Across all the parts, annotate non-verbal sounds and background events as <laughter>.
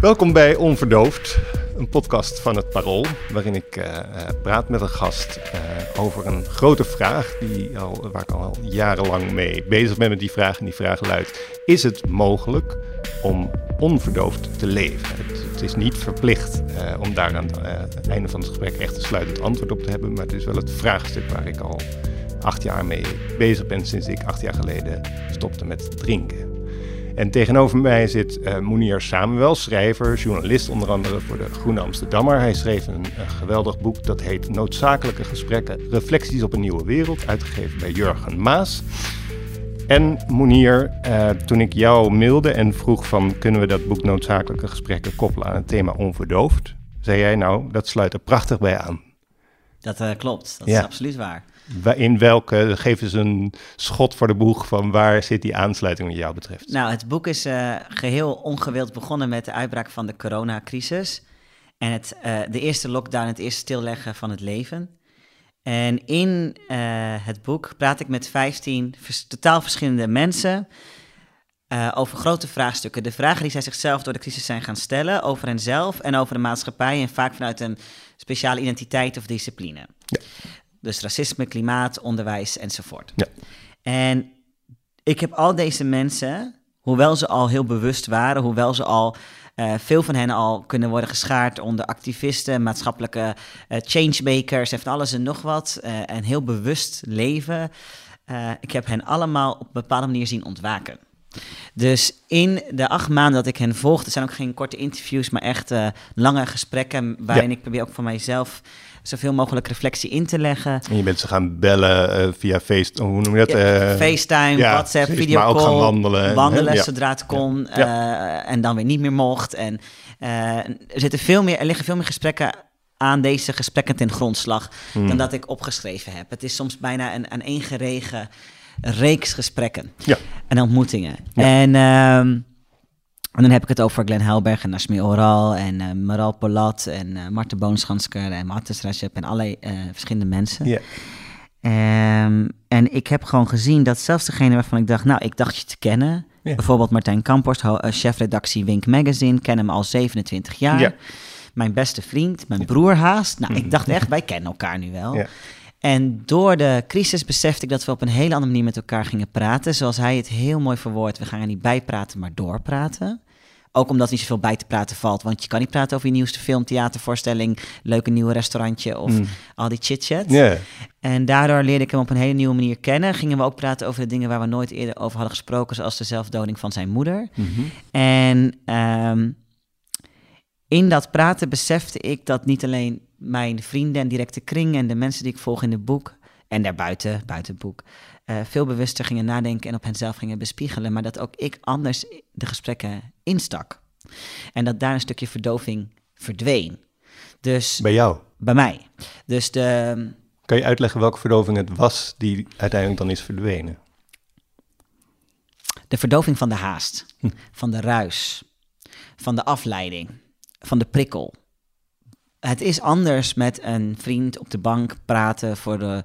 Welkom bij Onverdoofd, een podcast van het Parool, waarin ik eh, eh, praat met een gast eh, over een grote vraag die al, waar ik al jarenlang mee bezig ben met die vraag. En die vraag luidt, is het mogelijk om onverdoofd te leven? Het, het is niet verplicht om daar aan het einde van het gesprek echt een sluitend antwoord op te hebben, maar het is wel het vraagstuk waar ik al acht jaar mee bezig ben sinds ik acht jaar geleden stopte met drinken. En tegenover mij zit uh, Samuel, schrijver, journalist onder andere voor de Groene Amsterdammer. Hij schreef een, geweldig boek dat heet Noodzakelijke Gesprekken, Reflecties op een Nieuwe Wereld, uitgegeven bij Jurgen Maas. En Mounir, uh, toen ik jou mailde en vroeg van kunnen we dat boek Noodzakelijke Gesprekken koppelen aan het thema onverdoofd, zei jij nou, dat sluit er prachtig bij aan. Dat uh, klopt, dat ja. is absoluut waar. In welke, geef eens een schot voor de boeg van waar zit die aansluiting wat jou betreft? Nou, het boek is uh, geheel ongewild begonnen met de uitbraak van de coronacrisis. En het, uh, de eerste lockdown, het eerste stilleggen van het leven. En in uh, het boek praat ik met 15 vers totaal verschillende mensen over grote vraagstukken. De vragen die zij zichzelf door de crisis zijn gaan stellen over henzelf en over de maatschappij. En vaak vanuit een speciale identiteit of discipline. Ja. Dus racisme, klimaat, onderwijs enzovoort. Ja. En ik heb al deze mensen, hoewel ze al heel bewust waren, hoewel ze al uh, veel van hen al kunnen worden geschaard onder activisten, maatschappelijke uh, changemakers en van alles en nog wat. Uh, en heel bewust leven. ik heb hen allemaal op een bepaalde manier zien ontwaken. Dus in de acht maanden dat ik hen volgde, zijn ook geen korte interviews, maar echt lange gesprekken waarin ik probeer ook van mijzelf zoveel mogelijk reflectie in te leggen. En je bent ze gaan bellen uh, via face, hoe noem je dat? Ja, uh, FaceTime, ja, WhatsApp, video maar ook gaan wandelen. Wandelen ja. zodra het kon uh, en dan weer niet meer mocht. En er, zitten veel meer, er liggen veel meer gesprekken aan deze gesprekken ten grondslag hmm. dan dat ik opgeschreven heb. Het is soms bijna een aaneengeregen reeks gesprekken en ontmoetingen. En... Um, en dan heb ik het over Glenn Helberg en Nashmi Oral en uh, Maral Polat en uh, Marten Boonschansker en Mattes Recep en allerlei uh, verschillende mensen. Yeah. Um, en ik heb gewoon gezien dat zelfs degene waarvan ik dacht, nou, ik dacht je te kennen. Yeah. Bijvoorbeeld Martijn Kamporst, chefredactie Wink Magazine, ken hem al 27 jaar. Yeah. Mijn beste vriend, mijn broer haast. Nou, ik <laughs> dacht echt, wij kennen elkaar nu wel. En door de crisis besefte ik dat we op een hele andere manier met elkaar gingen praten. Zoals hij het heel mooi verwoordt, we gaan er niet bijpraten, maar doorpraten. Ook omdat er niet zoveel bij te praten valt. Want je kan niet praten over je nieuwste film, theatervoorstelling, leuke nieuwe restaurantje of mm. al die chit-chat. Yeah. En daardoor leerde ik hem op een hele nieuwe manier kennen. Gingen we ook praten over de dingen waar we nooit eerder over hadden gesproken, zoals de zelfdoding van zijn moeder. Mm -hmm. En um, in dat praten besefte ik dat niet alleen mijn vrienden en directe kring en de mensen die ik volg in het boek en daarbuiten, buiten het boek, uh, veel bewuster gingen nadenken en op henzelf gingen bespiegelen, maar dat ook ik anders de gesprekken instak. En dat daar een stukje verdoving verdween. Dus, bij jou? Bij mij. Dus de... Kan je uitleggen welke verdoving het was die uiteindelijk dan is verdwenen? De verdoving van de haast, hm. <laughs> van de ruis, van de afleiding, van de prikkel. Het is anders met een vriend op de bank praten voor de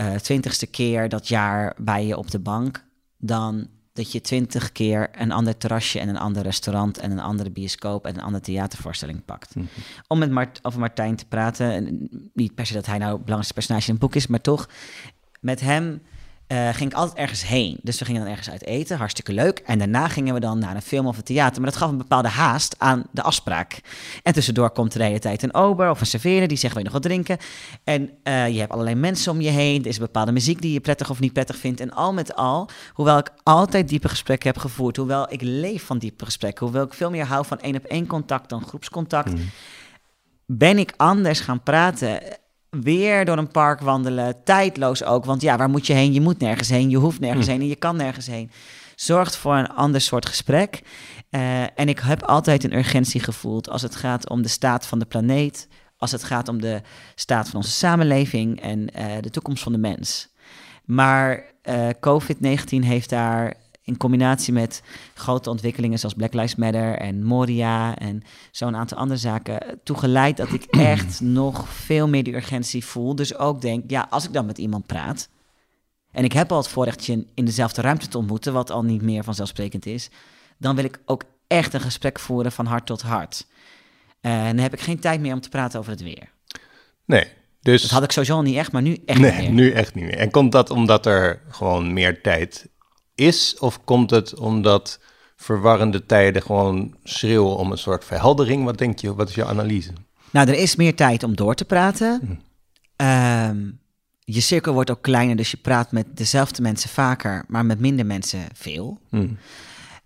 uh, twintigste keer dat jaar bij je op de bank, dan dat je twintig keer een ander terrasje en een ander restaurant en een andere bioscoop en een andere theatervoorstelling pakt. Mhm. Om met Mart over Martijn te praten, niet per se dat hij nou het belangrijkste personage in het boek is, maar toch met hem uh, ging ik altijd ergens heen. Dus we gingen dan ergens uit eten, hartstikke leuk. En daarna gingen we dan naar een film of een theater. Maar dat gaf een bepaalde haast aan de afspraak. En tussendoor komt er de hele tijd een ober of een serveerder die zegt, wil je nog wat drinken? En uh, je hebt allerlei mensen om je heen. Er is een bepaalde muziek die je prettig of niet prettig vindt. En al met al, hoewel ik altijd diepe gesprekken heb gevoerd, hoewel ik leef van diepe gesprekken, hoewel ik veel meer hou van één op één contact dan groepscontact, mm. ben ik anders gaan praten weer door een park wandelen. Tijdloos ook, want ja, waar moet je heen? Je moet nergens heen, je hoeft nergens hm. heen en je kan nergens heen. Zorgt voor een ander soort gesprek. Uh, en ik heb altijd een urgentie gevoeld als het gaat om de staat van de planeet, als het gaat om de staat van onze samenleving en de toekomst van de mens. Maar COVID-19 heeft daar in combinatie met grote ontwikkelingen zoals Black Lives Matter en Moria en zo'n aantal andere zaken, toegeleid dat ik <clears throat> echt nog veel meer die urgentie voel. Dus ook denk, ja, als ik dan met iemand praat, en ik heb al het voorrechtje in dezelfde ruimte te ontmoeten, wat al niet meer vanzelfsprekend is, dan wil ik ook echt een gesprek voeren van hart tot hart. En dan heb ik geen tijd meer om te praten over het weer. Nee, dus... Dat had ik sowieso niet echt, maar nu echt nee, niet meer. nu echt niet meer. En komt dat omdat er gewoon meer tijd is? Of komt het omdat verwarrende tijden gewoon schreeuwen om een soort verheldering? Wat denk je? Wat is jouw analyse? Nou, er is meer tijd om door te praten. Hm. Ehm, je cirkel wordt ook kleiner, dus je praat met dezelfde mensen vaker, maar met minder mensen veel. Hm.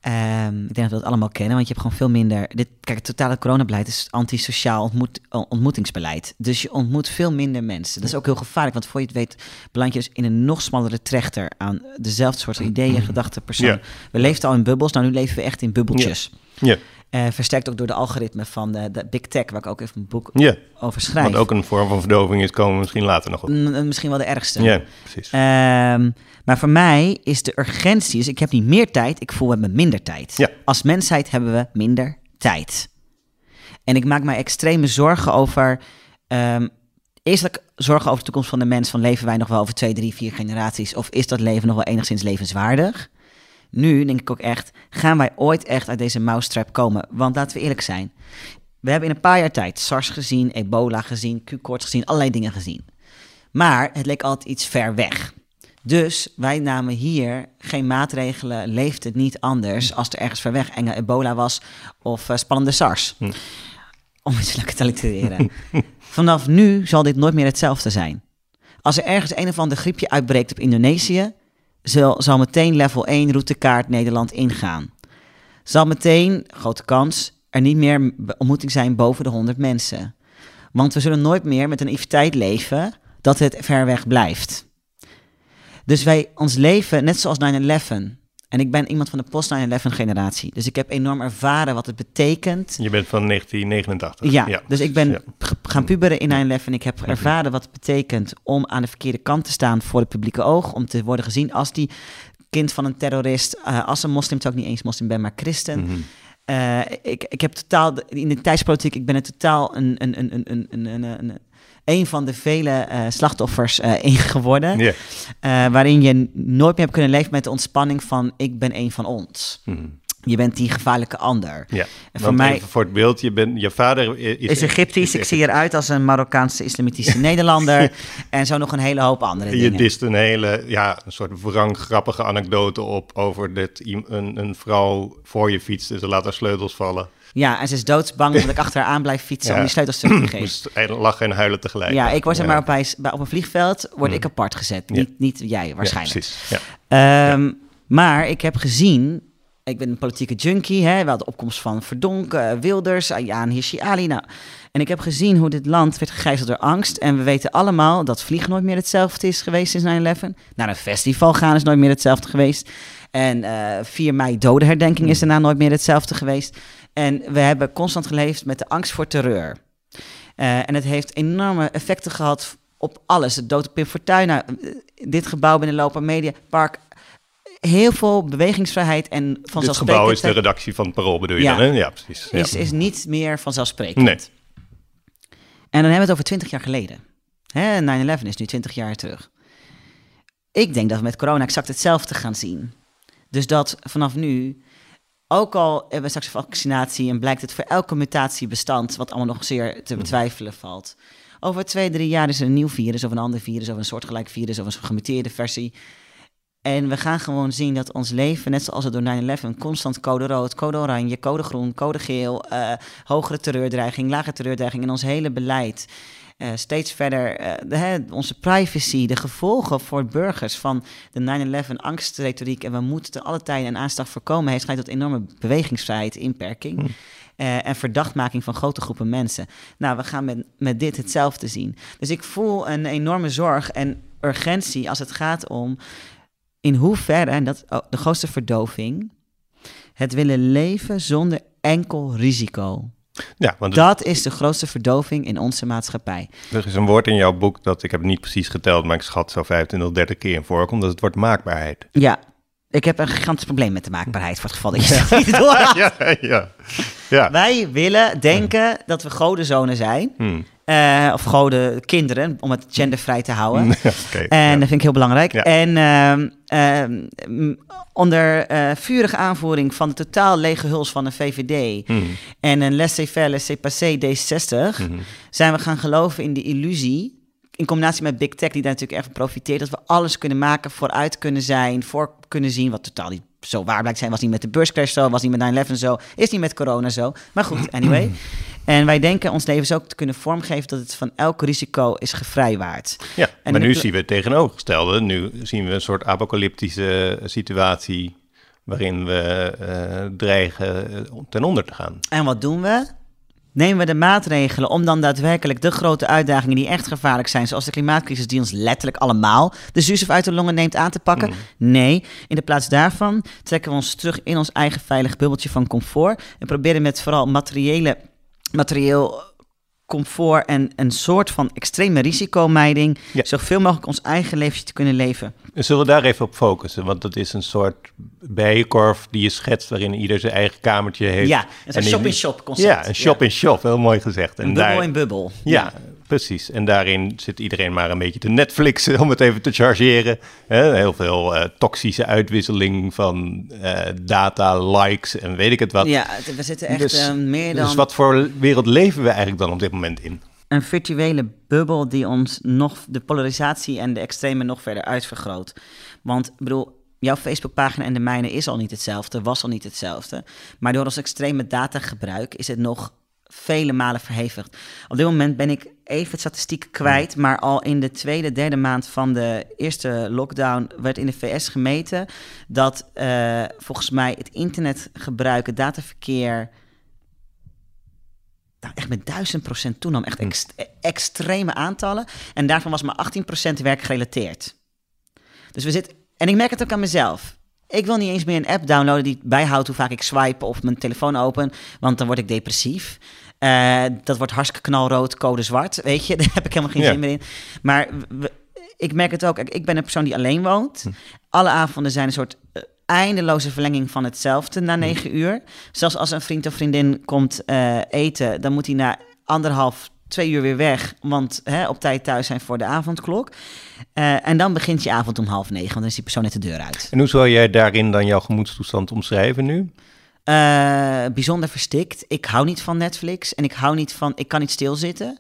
Um, ik denk dat we dat allemaal kennen, want je hebt gewoon veel minder. Dit, kijk, het totale coronabeleid is antisociaal ontmoet, ontmoetingsbeleid. Dus je ontmoet veel minder mensen. Dat is ook heel gevaarlijk, want voor je het weet, beland je dus in een nog smallere trechter aan dezelfde soort ideeën, gedachten, personen. We leefden al in bubbels, nou nu leven we echt in bubbeltjes. Ja. Uh, versterkt ook door de algoritme van de, de, Big Tech, waar ik ook even een boek yeah. over schrijf. Wat ook een vorm van verdoving is, komen we misschien later nog op. misschien wel de ergste. Ja, precies. Um, maar voor mij is de urgentie, dus ik heb niet meer tijd, ik voel we hebben minder tijd. Ja. Als mensheid hebben we minder tijd. En ik maak mij extreme zorgen over. Um, eerstelijk zorgen over de toekomst van de mens. Van leven wij nog wel over twee, drie, vier generaties? Of is dat leven nog wel enigszins levenswaardig? Nu denk ik ook echt, gaan wij ooit echt uit deze mousetrap komen? Want laten we eerlijk zijn. We hebben in een paar jaar tijd SARS gezien, ebola gezien, Q-koorts gezien, allerlei dingen gezien. Maar het leek altijd iets ver weg. Dus wij namen hier geen maatregelen, leeft het niet anders als er ergens ver weg enge ebola was of uh, spannende SARS. Hm. Om iets lekker te allitereren. <laughs> Vanaf nu zal dit nooit meer hetzelfde zijn. Als er ergens een of ander griepje uitbreekt op Indonesië, zal, meteen level 1 routekaart Nederland ingaan. Zal meteen, grote kans, er niet meer ontmoeting zijn boven de 100 mensen. Want we zullen nooit meer met een naïviteit leven dat het ver weg blijft. Dus wij, ons leven, net zoals 9-11. En ik ben iemand van de post-9-11 generatie. Dus ik heb enorm ervaren wat het betekent. Je bent van 1989. Ja, dus ik ben gaan puberen in 9-11. Ik heb ervaren wat het betekent om aan de verkeerde kant te staan voor het publieke oog. Om te worden gezien als die kind van een terrorist. Uh, als een moslim, terwijl ik niet eens moslim ben, maar christen. Mhm. Uh, ik, ik heb totaal, in de tijdspolitiek, ik ben het totaal een, een, een, een, een, een, een een van de vele uh, slachtoffers uh, in geworden. Uh, waarin je nooit meer hebt kunnen leven met de ontspanning van ik ben een van ons. Mm. Je bent die gevaarlijke ander. Ja, en voor mij voor het beeld, je, bent, je vader is, is Egyptisch. ik zie eruit als een Marokkaanse islamitische <laughs> Nederlander. En zo nog een hele hoop andere je dingen. Je dist een hele, ja, een soort wrang grappige anekdote op over dat een, een vrouw voor je fietst en ze laat haar sleutels vallen. Ja, en ze is doodsbang dat ik <laughs> achter haar aan blijf fietsen om die sleutels terug te geven. <clears throat> Moest lachen en huilen tegelijk. Ja, ik word ja. maar op, bij, op een vliegveld word mm. ik apart gezet. Niet, niet jij waarschijnlijk. Ja, um, maar ik heb gezien ik ben een politieke junkie. Hè? We hadden de opkomst van Verdonk, uh, Wilders, Ayaan Hirsi Ali. Nou, en ik heb gezien hoe dit land werd gegijzeld door angst. En we weten allemaal dat vliegen nooit meer hetzelfde is geweest sinds 9-11. Naar een festival gaan is nooit meer hetzelfde geweest. En uh, eh, 4 mei dodenherdenking is daarna nooit meer hetzelfde geweest. En we hebben constant geleefd met de angst voor terreur. Uh, en het heeft enorme effecten gehad op alles. De dood op Pim Fortuyn, dit gebouw binnenlopen, Mediapark, heel veel bewegingsvrijheid en vanzelfsprekend. Dit gebouw is de redactie van het Parool, bedoel je ja, dan? Hè? Ja, precies. Ja. Is, is niet meer vanzelfsprekend. Nee. En dan hebben we het over 20 jaar geleden. 9-11 is nu 20 jaar terug. Ik denk dat we met corona exact hetzelfde gaan zien. Dus dat vanaf nu, ook al hebben we straks vaccinatie en blijkt het voor elke mutatiebestand, wat allemaal nog zeer te betwijfelen valt. Over twee, drie jaar is er een nieuw virus of een ander virus of een soortgelijk virus of een gemuteerde versie. En we gaan gewoon zien dat ons leven, net zoals het door 9-11, constant code rood, code oranje, code groen, code geel, uh, hogere terreurdreiging, lage terreurdreiging in ons hele beleid. Uh, steeds verder uh, de, hè, onze privacy, de gevolgen voor burgers van de 9-11 angstretoriek. En we moeten te alle tijden en aanslag voorkomen, heeft geleid tot enorme bewegingsvrijheid, inperking. Hm. en verdachtmaking van grote groepen mensen. Nou, we gaan met, met dit hetzelfde zien. Dus ik voel een enorme zorg en urgentie als het gaat om in hoeverre, en dat oh, de grootste verdoving, het willen leven zonder enkel risico. Ja, want dat is de grootste verdoving in onze maatschappij. Er is een woord in jouw boek dat ik heb niet precies geteld, maar ik schat zo 25, 30 keer in voorkomt. Dat het wordt maakbaarheid. Ja, ik heb een gigantisch probleem met de maakbaarheid voor het geval dat je het niet door <laughs> ja, ja, ja. Wij willen denken dat we godenzonen zijn. Hmm. Uh, of goden kinderen, om het gendervrij te houden. <laughs> en dat vind ik heel belangrijk. En uh, onder uh, vurige aanvoering van de totaal lege huls van de VVD... Hmm. en een laissez-faire, laissez-passer D60... Hmm. zijn we gaan geloven in de illusie in combinatie met Big Tech, die daar natuurlijk erg van profiteert, dat we alles kunnen maken, vooruit kunnen zijn, voor kunnen zien, wat totaal niet zo waar blijkt zijn. Was niet met de beurscrash zo, was niet met 9-11 zo, is niet met corona zo. Maar goed, anyway. <clears throat> En wij denken ons leven zo te kunnen vormgeven dat het van elk risico is gevrijwaard. Ja, en maar nu zien we het tegenovergestelde. Nu zien we een soort apocalyptische situatie waarin we uh, dreigen ten onder te gaan. En wat doen we? Nemen we de maatregelen om dan daadwerkelijk de grote uitdagingen die echt gevaarlijk zijn, zoals de klimaatcrisis die ons letterlijk allemaal de zuurstof uit de longen neemt aan te pakken? Mm. Nee, in de plaats daarvan trekken we ons terug in ons eigen veilig bubbeltje van comfort en proberen met vooral materiële, materieel comfort en een soort van extreme risicomijding ja. zoveel mogelijk ons eigen leventje te kunnen leven. Zullen we daar even op focussen? Want dat is een soort bijenkorf die je schetst waarin ieder zijn eigen kamertje heeft. Ja, een shop-in-shop concept. Ja, een shop-in-shop, heel mooi gezegd. En een bubbel daar, in bubbel. Ja, precies. En daarin zit iedereen maar een beetje te Netflixen, om het even te chargeren. heel veel uh, toxische uitwisseling van uh, data, likes en weet ik het wat. Ja, we zitten echt dus, uh, meer dan... Dus wat voor wereld leven we eigenlijk dan op dit moment in? Een virtuele bubbel die ons nog de polarisatie en de extreme nog verder uitvergroot. Want ik bedoel, jouw Facebookpagina en de mijne is al niet hetzelfde, was al niet hetzelfde. Maar door ons extreme datagebruik is het nog vele malen verhevigd. Op dit moment ben ik even het statistiek kwijt, maar al in de tweede, derde maand van de eerste lockdown werd in de VS gemeten dat uh, volgens mij het internetgebruik, het dataverkeer nou, echt met duizend procent toenam. Echt hm. extreme aantallen. En daarvan was maar 18% werkgerelateerd. Dus we zitten. En ik merk het ook aan mezelf. Ik wil niet eens meer een app downloaden die bijhoudt hoe vaak ik swipe of mijn telefoon open, want dan word ik depressief. Uh, dat wordt hartstikke knalrood, code zwart, weet je. <laughs> Daar heb ik helemaal geen zin meer in. Maar ik merk het ook. Ik ben een persoon die alleen woont. Hm. Alle avonden zijn een soort uh, eindeloze verlenging van hetzelfde na hm. negen uur. Zelfs als een vriend of vriendin komt uh, eten, dan moet hij na anderhalf, twee uur weer weg. Want hè, op tijd thuis zijn voor de avondklok. Uh, en dan begint je avond om half negen, want dan is die persoon net de deur uit. En hoe zou jij daarin dan jouw gemoedstoestand omschrijven nu? Uh, bijzonder verstikt. Ik hou niet van Netflix en ik hou niet van, ik kan niet stilzitten.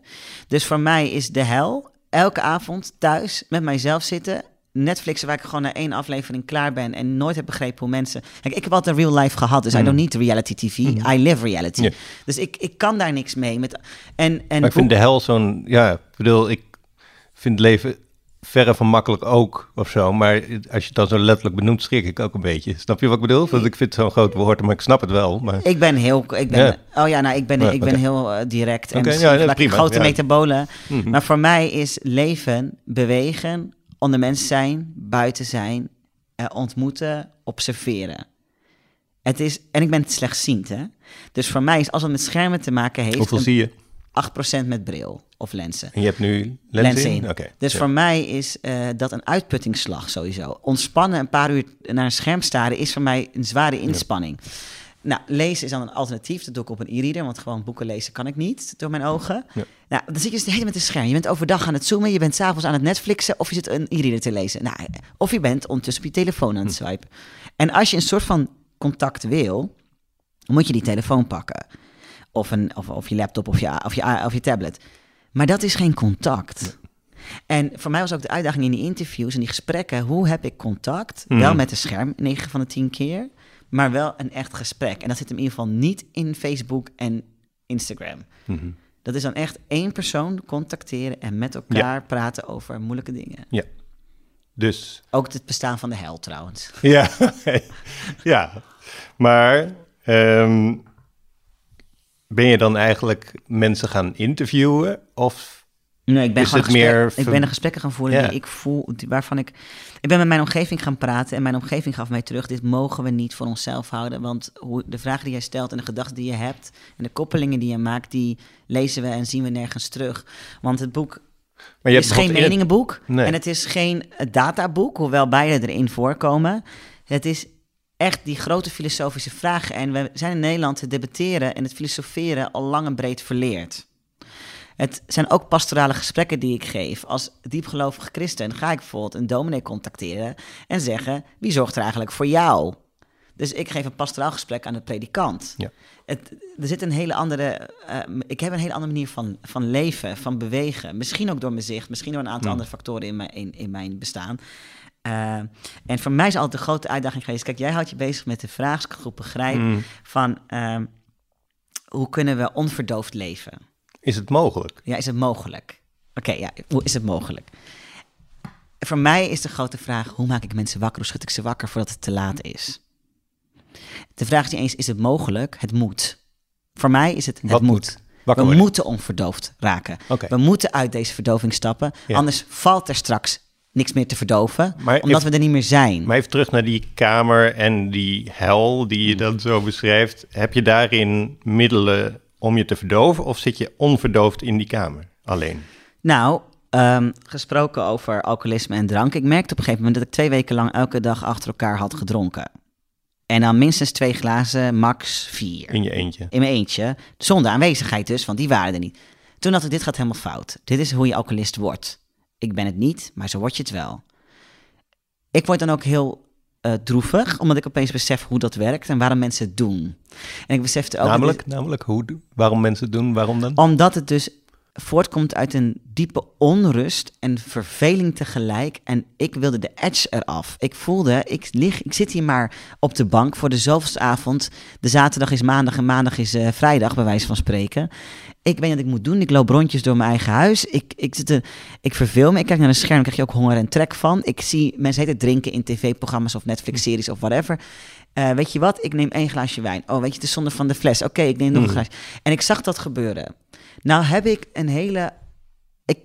Dus voor mij is de hel elke avond thuis met mijzelf zitten. Netflix waar ik gewoon na één aflevering klaar ben en nooit heb begrepen hoe mensen. Kijk, ik heb altijd real life gehad, dus mm. I don't need reality TV. Mm. I live reality. Dus ik, ik kan daar niks mee. Met, en, en maar ik vind de hel zo'n. Ja, ik bedoel, ik vind leven verre van makkelijk ook of zo. Maar als je het dan zo letterlijk benoemt, schrik ik ook een beetje. Snap je wat ik bedoel? Want ik vind het zo'n groot woord, maar ik snap het wel. Maar... Ik ben heel... Ik ben, Oh ja, nou, ik ben, ik ben heel uh, direct. En ja, nee, prima, grote ja. metabolen. Mm Maar voor mij is leven, bewegen, onder mensen zijn, buiten zijn, uh, ontmoeten, observeren. Het is, en ik ben het slechtziend, hè. Dus voor mij is, als het met schermen te maken heeft... Hoeveel zie je? 8% met bril of lenzen. En je hebt nu lenzen, in? Okay, dus voor mij is uh, dat een uitputtingsslag sowieso. Ontspannen een paar uur naar een scherm staren is voor mij een zware inspanning. Nou, lezen is dan een alternatief. Dat doe ik op een e-reader, want gewoon boeken lezen kan ik niet door mijn ogen. Ja. Nou, dan zit je dus de hele met een scherm. Je bent overdag aan het zoomen, je bent s'avonds aan het Netflixen of je zit een e-reader te lezen. Nou, of je bent ondertussen op je telefoon aan het hm. swipen. En als je een soort van contact wil, moet je die telefoon pakken. Of, een, of, of je laptop of je, of, je, of je tablet. Maar dat is geen contact. En voor mij was ook de uitdaging in die interviews en die gesprekken: hoe heb ik contact? Mhm. Wel met een scherm, 9 van de 10 keer, maar wel een echt gesprek. En dat zit in ieder geval niet in Facebook en Instagram. Mhm. Dat is dan echt één persoon contacteren en met elkaar praten over moeilijke dingen. Ja. Dus. Ook het bestaan van de hel trouwens. Ja, <laughs> ja. maar um, ben je dan eigenlijk mensen gaan interviewen? Of Nee, ik ben, gewoon gesprek, ik ben een gesprekken gaan voeren die ik voel, waarvan ik... Ik ben met mijn omgeving gaan praten en mijn omgeving gaf mij terug... dit mogen we niet voor onszelf houden, want hoe, de vragen die jij stelt en de gedachten die je hebt... en de koppelingen die je maakt, die lezen we en zien we nergens terug. Want het boek maar je is geen meningenboek en het is geen databoek, hoewel beide erin voorkomen. Het is echt die grote filosofische vragen. En we zijn in Nederland te debatteren en het filosoferen al lang en breed verleerd. Het zijn ook pastorale gesprekken die ik geef. Als diepgelovige christen ga ik bijvoorbeeld een dominee contacteren en zeggen: wie zorgt er eigenlijk voor jou? Dus ik geef een pastoraal gesprek aan de predikant. Ja. Het, er zit een hele andere. Uh, ik heb een hele andere manier van, van leven, van bewegen. Misschien ook door mijn zicht, misschien door een aantal andere factoren in mijn, in, in mijn bestaan. Uh, en voor mij is altijd de grote uitdaging geweest. Kijk, jij houdt je bezig met de vraaggroep begrijp mm. van uh, hoe kunnen we onverdoofd leven? Is het mogelijk? Ja, is het mogelijk? Oké, ja, hoe is het mogelijk? Voor mij is de grote vraag: hoe maak ik mensen wakker? Hoe schud ik ze wakker voordat het te laat is? De vraag is niet eens: is het mogelijk? Het moet. Voor mij is het: het moet. We moeten onverdoofd raken. We moeten uit deze verdoving stappen. Anders valt er straks niks meer te verdoven, omdat we er niet meer zijn. Maar even terug naar die kamer en die hel die je dan zo beschrijft. Heb je daarin middelen om je te verdoven of zit je onverdoofd in die kamer alleen? Nou, ehm, gesproken over alcoholisme en drank. Ik merkte op een gegeven moment dat ik twee weken lang elke dag achter elkaar had gedronken. En dan minstens twee glazen, max vier. In je eentje? In mijn eentje. Zonder aanwezigheid dus, want die waren er niet. Toen dacht ik, dit gaat helemaal fout. Dit is hoe je alcoholist wordt. Ik ben het niet, maar zo word je het wel. Ik word dan ook heel uh, droevig, omdat ik opeens besef hoe dat werkt en waarom mensen het doen. En ik besefte ook... Namelijk, namelijk hoe, waarom mensen het doen, waarom dan? Omdat het dus voortkomt uit een diepe onrust en verveling tegelijk. En ik wilde de edge eraf. Ik voelde, ik, lig, ik zit hier maar op de bank voor de zoveelste avond. De zaterdag is maandag en maandag is uh, vrijdag, bij wijze van spreken. Ik weet wat ik moet doen. Ik loop rondjes door mijn eigen huis. Ik, ik, zit ik verveel me. Ik kijk naar een scherm, krijg je ook honger en trek van. Ik zie mensen het drinken in tv-programma's of Netflix-series of whatever. Uh, weet je wat? Ik neem één glaasje wijn. Oh, weet je, het is zonde van de fles. Oké, ik neem nog een mm. glaasje. En ik zag dat gebeuren. Nou heb ik een hele... Ik,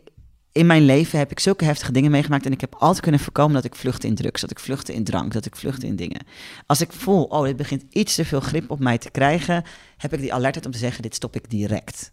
in mijn leven heb ik zulke heftige dingen meegemaakt... en ik heb altijd kunnen voorkomen dat ik vluchtte in drugs... dat ik vluchtte in drank, dat ik vluchtte in dingen. Als ik voel, oh, dit begint iets te veel grip op mij te krijgen... heb ik die alertheid om te zeggen, dit stop ik direct.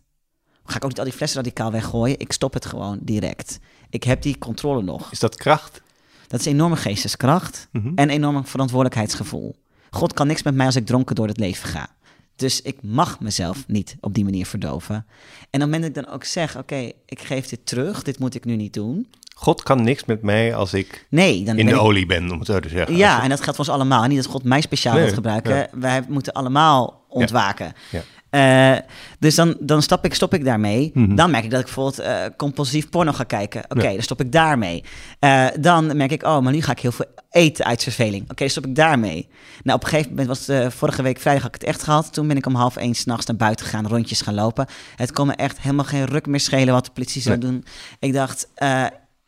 Ga ik ook niet al die flessen radicaal weggooien. Ik stop het gewoon direct. Ik heb die controle nog. Is dat kracht? Dat is enorme geesteskracht mm en enorm verantwoordelijkheidsgevoel. God kan niks met mij als ik dronken door het leven ga. Dus ik mag mezelf niet op die manier verdoven. En op het moment dat ik dan ook zeg, oké, ik geef dit terug, dit moet ik nu niet doen. God kan niks met mij als ik nee, dan in de olie ben, om het zo te zeggen. Ja, en dat geldt voor ons allemaal. Niet dat God mij speciaal nee, gebruiken. Wij moeten allemaal ontwaken. Ja. Uh, dus dan, dan stap ik, stop ik daarmee. Mhm. Dan merk ik dat ik bijvoorbeeld uh, compulsief porno ga kijken. Oké, dan stop ik daarmee. Uh, dan merk ik, oh, maar nu ga ik heel veel eten uit verveling. Oké, okay, stop ik daarmee. Nou, op een gegeven moment was vorige week vrijdag had ik het echt gehad. Toen ben ik om half één s'nachts naar buiten gegaan, rondjes gaan lopen. Het kon me echt helemaal geen ruk meer schelen wat de politie zou doen. Ik dacht,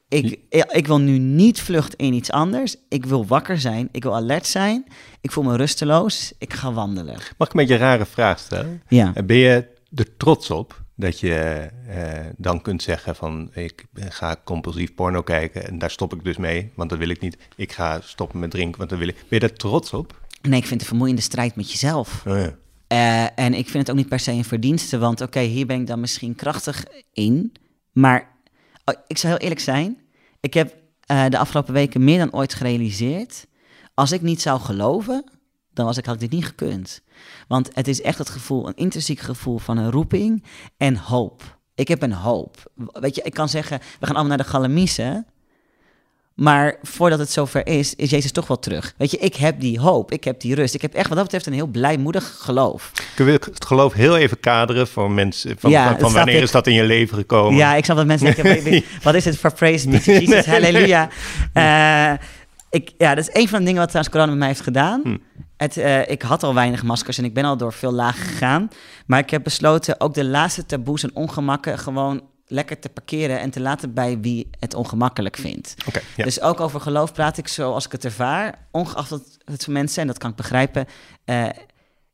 ik, ik wil nu niet vluchten in iets anders. Ik wil wakker zijn. Ik wil alert zijn. Ik voel me rusteloos. Ik ga wandelen. Mag ik een beetje een rare vraag stellen? Ja. Eh, ben je er trots op dat je eh, dan kunt zeggen van... ik ga compulsief porno kijken en daar stop ik dus mee, want dat wil ik niet. Ik ga stoppen met drinken, want dat wil ik. Ben je daar trots op? Nee, ik vind het een vermoeiende strijd met jezelf. Oh ja. Uh, en ik vind het ook niet per se een verdienste, want oké, hier ben ik dan misschien krachtig in, maar ik zal heel eerlijk zijn. Ik heb uh, de afgelopen weken meer dan ooit gerealiseerd. Als ik niet zou geloven, dan was ik, had ik dit niet gekund. Want het is echt het gevoel, een intrinsiek gevoel van een roeping en hoop. Ik heb een hoop. Weet je, ik kan zeggen, we gaan allemaal naar de Galamiezen. Maar voordat het zover is, is Jezus toch wel terug. Weet je, ik heb die hoop, ik heb die rust. Ik heb echt wat dat betreft een heel blijmoedig geloof. Kun je het geloof heel even kaderen voor mensen? Van, ja, van, wanneer is dat in je leven gekomen? Ja, ik snap dat mensen denken, wat is het voor praise <laughs> be Jesus, halleluja. Uh, ik, ja, dat is een van de dingen wat trouwens corona met mij heeft gedaan. Hm. Het, uh, ik had al weinig maskers en ik ben al door veel lagen gegaan. Maar ik heb besloten ook de laatste taboes en ongemakken gewoon lekker te parkeren en te laten bij wie het ongemakkelijk vindt. Dus ook over geloof praat ik zoals ik het ervaar, ongeacht dat het voor mensen, en dat kan ik begrijpen, uh,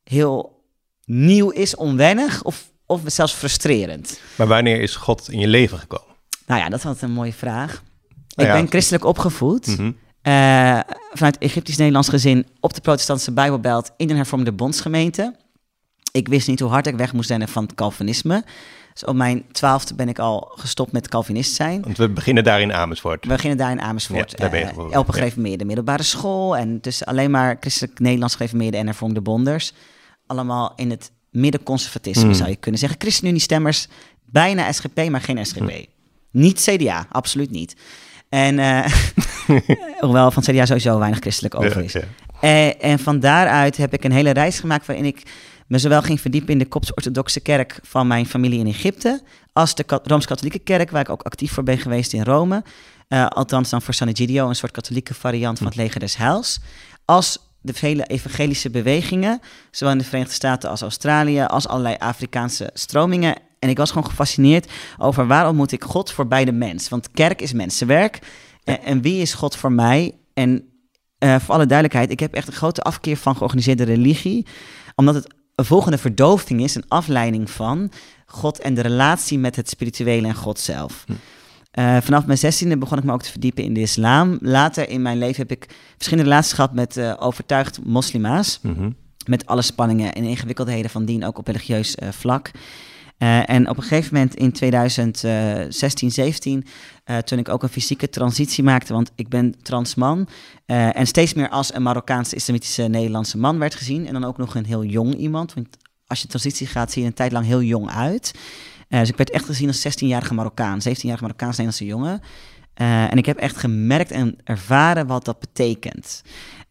heel nieuw is, onwennig of, of zelfs frustrerend. Maar wanneer is God in je leven gekomen? Nou ja, dat is altijd een mooie vraag. Nou ik ben christelijk opgevoed. Mhm. vanuit Egyptisch-Nederlands gezin op de protestantse Bijbelbelt in een hervormde bondsgemeente. Ik wist niet hoe hard ik weg moest rennen van het Calvinisme. Dus op mijn twaalfde ben ik al gestopt met Calvinist zijn. Want we beginnen daar in Amersfoort. We beginnen daar in Amersfoort. Ja, daar ben je uh, Elpe gereformeerde middelbare school. En dus alleen maar christelijk Nederlands gereformeerde en hervormde bonders. Allemaal in het middenconservatisme mm. zou je kunnen zeggen. ChristenUnie-stemmers, bijna SGP, maar geen SGP. Mm. Niet CDA, absoluut niet. En uh, <laughs> hoewel van CDA sowieso weinig christelijk over is. Uh, en van daaruit heb ik een hele reis gemaakt waarin ik me zowel ging verdiepen in de Kopts-orthodoxe kerk van mijn familie in Egypte, als de Rooms-Katholieke kerk, waar ik ook actief voor ben geweest in Rome. Uh, althans dan voor San Egidio, een soort katholieke variant van het leger des heils. Als de vele evangelische bewegingen, zowel in de Verenigde Staten als Australië, als allerlei Afrikaanse stromingen. En ik was gewoon gefascineerd over waarom moet ik God voorbij de mens? Want kerk is mensenwerk. En, en wie is God voor mij? En uh, voor alle duidelijkheid, ik heb echt een grote afkeer van georganiseerde religie. Omdat het een volgende verdoving is, een afleiding van God en de relatie met het spirituele en God zelf. Hm. Uh, vanaf mijn zestiende begon ik me ook te verdiepen in de islam. Later in mijn leven heb ik verschillende relaties gehad met uh, overtuigd moslima's. Mhm. Met alle spanningen en ingewikkeldheden van dien, ook op religieus uh, vlak. En op een gegeven moment in 2016, 17, toen ik ook een fysieke transitie maakte, want ik ben transman. en steeds meer als een Marokkaanse islamitische Nederlandse man werd gezien. En dan ook nog een heel jong iemand. Want als je transitie gaat, zie je een tijd lang heel jong uit. Uh, dus ik werd echt gezien als 16-jarige Marokkaan, 17-jarige Marokkaans-Nederlandse jongen. Uh, en ik heb echt gemerkt en ervaren wat dat betekent.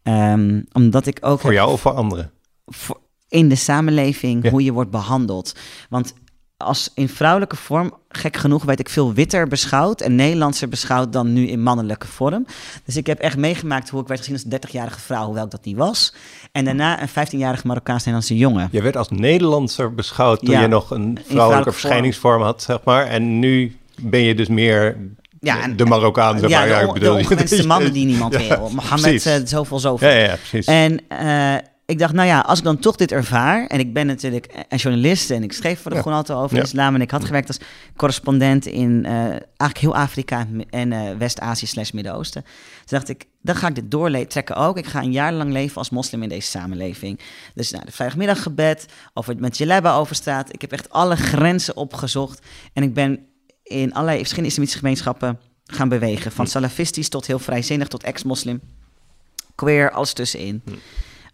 Um, omdat ik ook. Voor jou of voor anderen? Voor, in de samenleving, hoe je wordt behandeld. Want als in vrouwelijke vorm, gek genoeg, werd ik veel witter beschouwd en Nederlandser beschouwd dan nu in mannelijke vorm. Dus ik heb echt meegemaakt hoe ik werd gezien als een 30-jarige vrouw, hoewel ik dat niet was. En daarna een 15-jarige Marokkaans-Nederlandse jongen. Je werd als Nederlandser beschouwd toen je nog een vrouwelijke verschijningsvorm had, zeg maar. En nu ben je dus meer ja, de Marokkaan, zeg maar. Ja, de, ja, ik bedoel, de <laughs> mannen die niemand wil. Mohammed, uh, zoveel, zoveel. Ja, ja, precies. En uh, ik dacht, nou ja, als ik dan toch dit ervaar... en ik ben natuurlijk een journalist en ik schreef voor de ja. altijd over ja. islam... en ik had gewerkt als correspondent in uh, eigenlijk heel Afrika en uh, West-Azië slash Midden-Oosten. Toen dacht ik, dan ga ik dit doortrekken ook. Ik ga een jaar lang leven als moslim in deze samenleving. Dus nou, de vrijdagmiddaggebed, of het met Jeleba overstaat. Ik heb echt alle grenzen opgezocht. En ik ben in allerlei verschillende islamitische gemeenschappen gaan bewegen. Van salafistisch tot heel vrijzinnig tot ex-moslim. Queer, alles tussenin. Hm.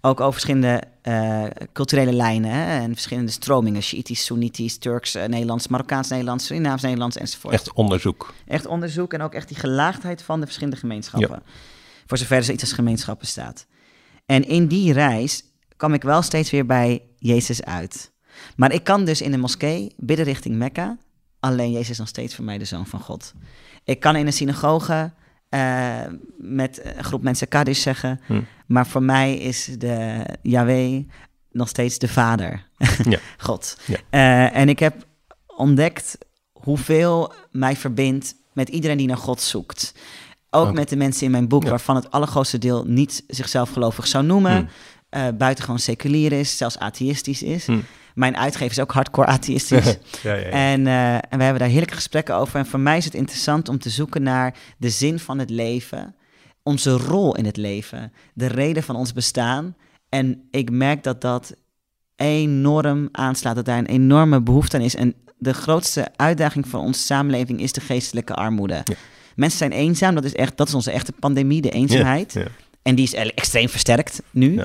Ook over verschillende uh, culturele lijnen hè, en verschillende stromingen. Shiïtisch, Soenitisch, Turks, uh, Nederlands, Marokkaans Nederlands, Surinaams Nederlands enzovoort. Echt onderzoek. Echt onderzoek en ook echt die gelaagdheid van de verschillende gemeenschappen. Ja. Voor zover er iets als gemeenschap bestaat. En in die reis kwam ik wel steeds weer bij Jezus uit. Maar ik kan dus in de moskee bidden richting Mekka. Alleen Jezus is nog steeds voor mij de zoon van God. Ik kan in een synagoge uh, met een groep mensen Kaddish zeggen. Hm. Maar voor mij is de Yahweh nog steeds de vader, ja. <laughs> God. Ja. Uh, en ik heb ontdekt hoeveel mij verbindt met iedereen die naar God zoekt. Ook met de mensen in mijn boek, ja. waarvan het allergrootste deel niet zichzelf gelovig zou noemen. Hm. Uh, buitengewoon seculier is, zelfs atheïstisch is. Hm. Mijn uitgever is ook hardcore atheïstisch. <laughs> ja, ja, ja. En, uh, en we hebben daar heerlijke gesprekken over. En voor mij is het interessant om te zoeken naar de zin van het leven, onze rol in het leven, de reden van ons bestaan. En ik merk dat dat enorm aanslaat, dat daar een enorme behoefte aan is. En de grootste uitdaging van onze samenleving is de geestelijke armoede. Mensen zijn eenzaam, dat is, echt, dat is onze echte pandemie, de eenzaamheid. En die is extreem versterkt nu.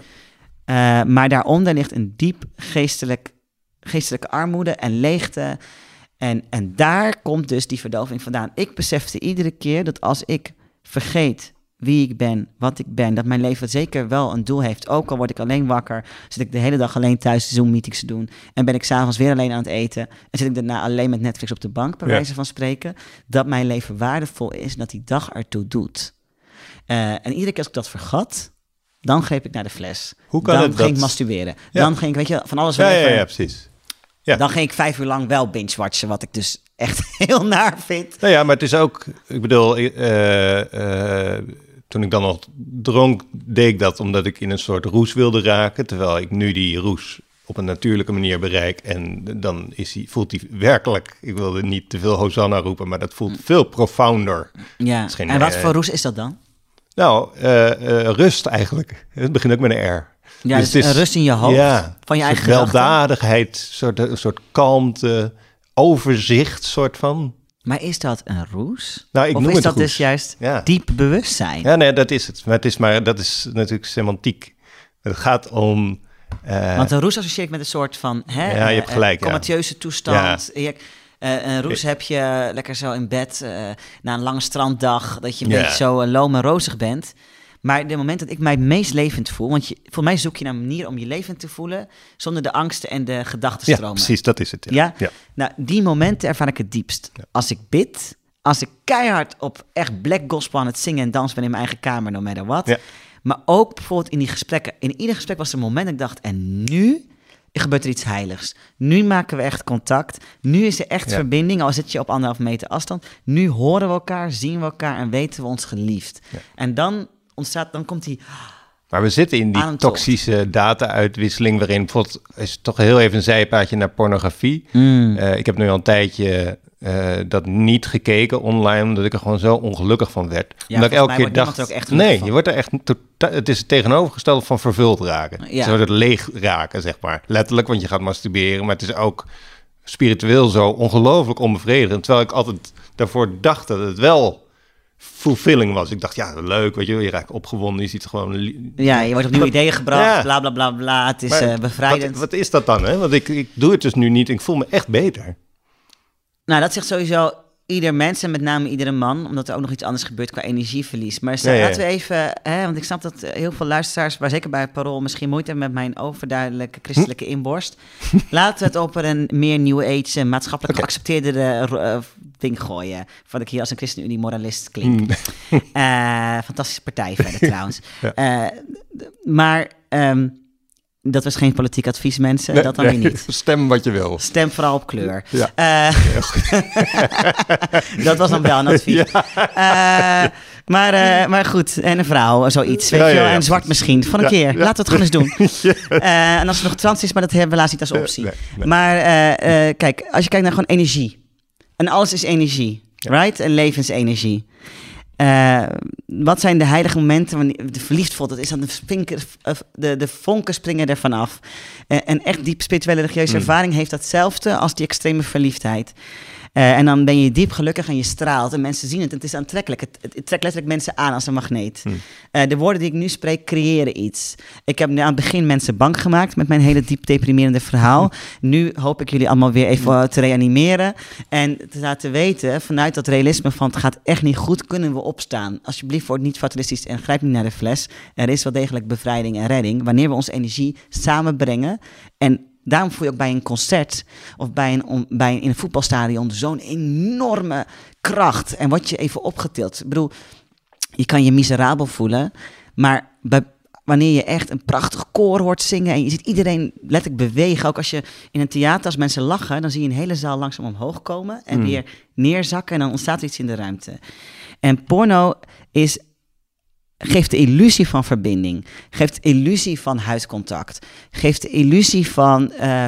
Uh, maar daaronder ligt een diep geestelijk geestelijke armoede en leegte. En, en daar komt dus die verdoving vandaan. Ik besefte iedere keer dat als ik vergeet wie ik ben, wat ik ben, dat mijn leven zeker wel een doel heeft. Ook al word ik alleen wakker, zit ik de hele dag alleen thuis Zoom-meetings te doen en ben ik s'avonds weer alleen aan het eten en zit ik daarna alleen met Netflix op de bank, bij wijze van spreken, dat mijn leven waardevol is en dat die dag ertoe doet. Uh, en iedere keer als ik dat vergat, dan greep ik naar de fles. Hoe kan dan het ging dat... ik masturberen. Dan ging ik, weet je, van alles ja, ja, ja, precies. Ja. Dan ging ik vijf uur lang wel binge-watchen, wat ik dus echt <laughs> heel naar vind. Nou ja, maar het is ook, ik bedoel, uh, uh, toen ik dan nog dronk, deed ik dat omdat ik in een soort roes wilde raken. Terwijl ik nu die roes op een natuurlijke manier bereik. En dan is voelt hij werkelijk, ik wilde niet te veel Hosanna roepen, maar dat voelt veel profounder. Ja, en wat voor roes is dat dan? Nou, rust eigenlijk. Het begint ook met een R. Ja, dus, dus rust in je hoofd, ja, van je eigen weldadigheid, soort, een soort kalmte, overzicht, soort van. Maar is dat een roes? Nou, ik of noem is het dat dus juist diep bewustzijn? Ja, nee, dat is het. Maar het is maar dat is natuurlijk semantiek. Het gaat om. Uh, Want een roes associeer ik met een soort van. Hè, ja, je hebt eh, gelijk. comateuze toestand. Ja. Uh, een roes heb je lekker zo in bed na een lange stranddag, dat je een beetje zo loom en rozig bent. Maar de moment dat ik mij het meest levend voel, want je, voor mij zoek je naar een manier om je levend te voelen zonder de angsten en de gedachtenstromen. Ja, precies, dat is het. Ja. ja? Nou, die momenten ervaar ik het diepst. Als ik bid, als ik keihard op echt black gospel aan het zingen en dansen ben in mijn eigen kamer, no matter what. Maar ook bijvoorbeeld in die gesprekken. In ieder gesprek was er een moment dat ik dacht, en nu gebeurt er iets heiligs. Nu maken we echt contact. Nu is er echt verbinding, al zit je op anderhalf meter afstand. Nu horen we elkaar, zien we elkaar en weten we ons geliefd. En dan ontstaat, dan komt die... Maar we zitten in die toxische data-uitwisseling, waarin bijvoorbeeld is toch heel even een zijpaadje naar pornografie. Mm. Uh, ik heb nu al een tijdje uh, dat niet gekeken online, omdat ik er gewoon zo ongelukkig van werd. Ja, omdat ik elke keer dacht, nee, je wordt er echt, het is het tegenovergestelde van vervuld raken. Ja. Zo het leeg raken, zeg maar. Letterlijk, want je gaat masturberen, maar het is ook spiritueel zo ongelooflijk onbevredigend. Terwijl ik altijd daarvoor dacht dat het wel fulfilling was. Ik dacht, ja, leuk, weet je, je raakt opgewonden, je ziet gewoon... Ja, je wordt op nieuwe ideeën gebracht, bla, bla, bla, bla, het is uh, bevrijdend. Wat, wat, is dat dan, hè? Want ik, ik doe het dus nu niet, ik voel me echt beter. Nou, dat zegt sowieso ieder mens en met name iedere man, omdat er ook nog iets anders gebeurt qua energieverlies. Maar laten we even, hè, want ik snap dat heel veel luisteraars, maar zeker bij Parool, misschien moeite hebben met mijn overduidelijke christelijke inborst. <laughs> laten we het op een meer New Age, maatschappelijk geaccepteerde uh, ding gooien. Wat ik hier als een ChristenUnie moralist klink. Mm. Uh, fantastische partij verder <laughs> trouwens. Uh, maar... Um, dat was geen politiek advies, mensen. dat dan weer niet. <laughs> Stem wat je wil. Stem vooral op kleur. Ja. Uh, <laughs> dat was dan wel een advies. Ja. Uh, maar, uh, maar goed, en een vrouw, zoiets. Weet je wel? En zwart misschien. Van een keer. Laten we het gewoon eens doen. <laughs> en als het nog trans is, maar dat hebben we helaas niet als optie. Maar kijk, als je kijkt naar gewoon energie. En alles is energie. Right? En levensenergie. Uh, wat zijn de heilige momenten wanneer je verliefd voelt? Dat is dan de, vinker, de, de vonken springen ervan af. Uh, en echt diep spirituele religieuze mm. ervaring heeft datzelfde als die extreme verliefdheid. Uh, en dan ben je diep gelukkig en je straalt en mensen zien het. Het is aantrekkelijk. Het, het, trekt letterlijk mensen aan als een magneet. Hmm. Uh, de woorden die ik nu spreek creëren iets. Ik heb aan het begin mensen bang gemaakt met mijn hele diep deprimerende verhaal. Nu hoop ik jullie allemaal weer even te reanimeren en te laten weten vanuit dat realisme van het gaat echt niet goed, kunnen we opstaan. Alsjeblieft, word niet fatalistisch en grijp niet naar de fles. Er is wel degelijk bevrijding en redding wanneer we onze energie samenbrengen en Daarom voel je ook bij een concert of bij een, bij een, in een voetbalstadion zo'n enorme kracht. En word je even opgetild. Ik bedoel, je kan je miserabel voelen, maar bij, wanneer je echt een prachtig koor hoort zingen en je ziet iedereen letterlijk bewegen, ook als je in een theater, als mensen lachen, dan zie je een hele zaal langzaam omhoog komen en hmm. weer neerzakken en dan ontstaat er iets in de ruimte. En porno is geeft de illusie van verbinding, geeft de illusie van huidcontact, geeft de illusie van uh,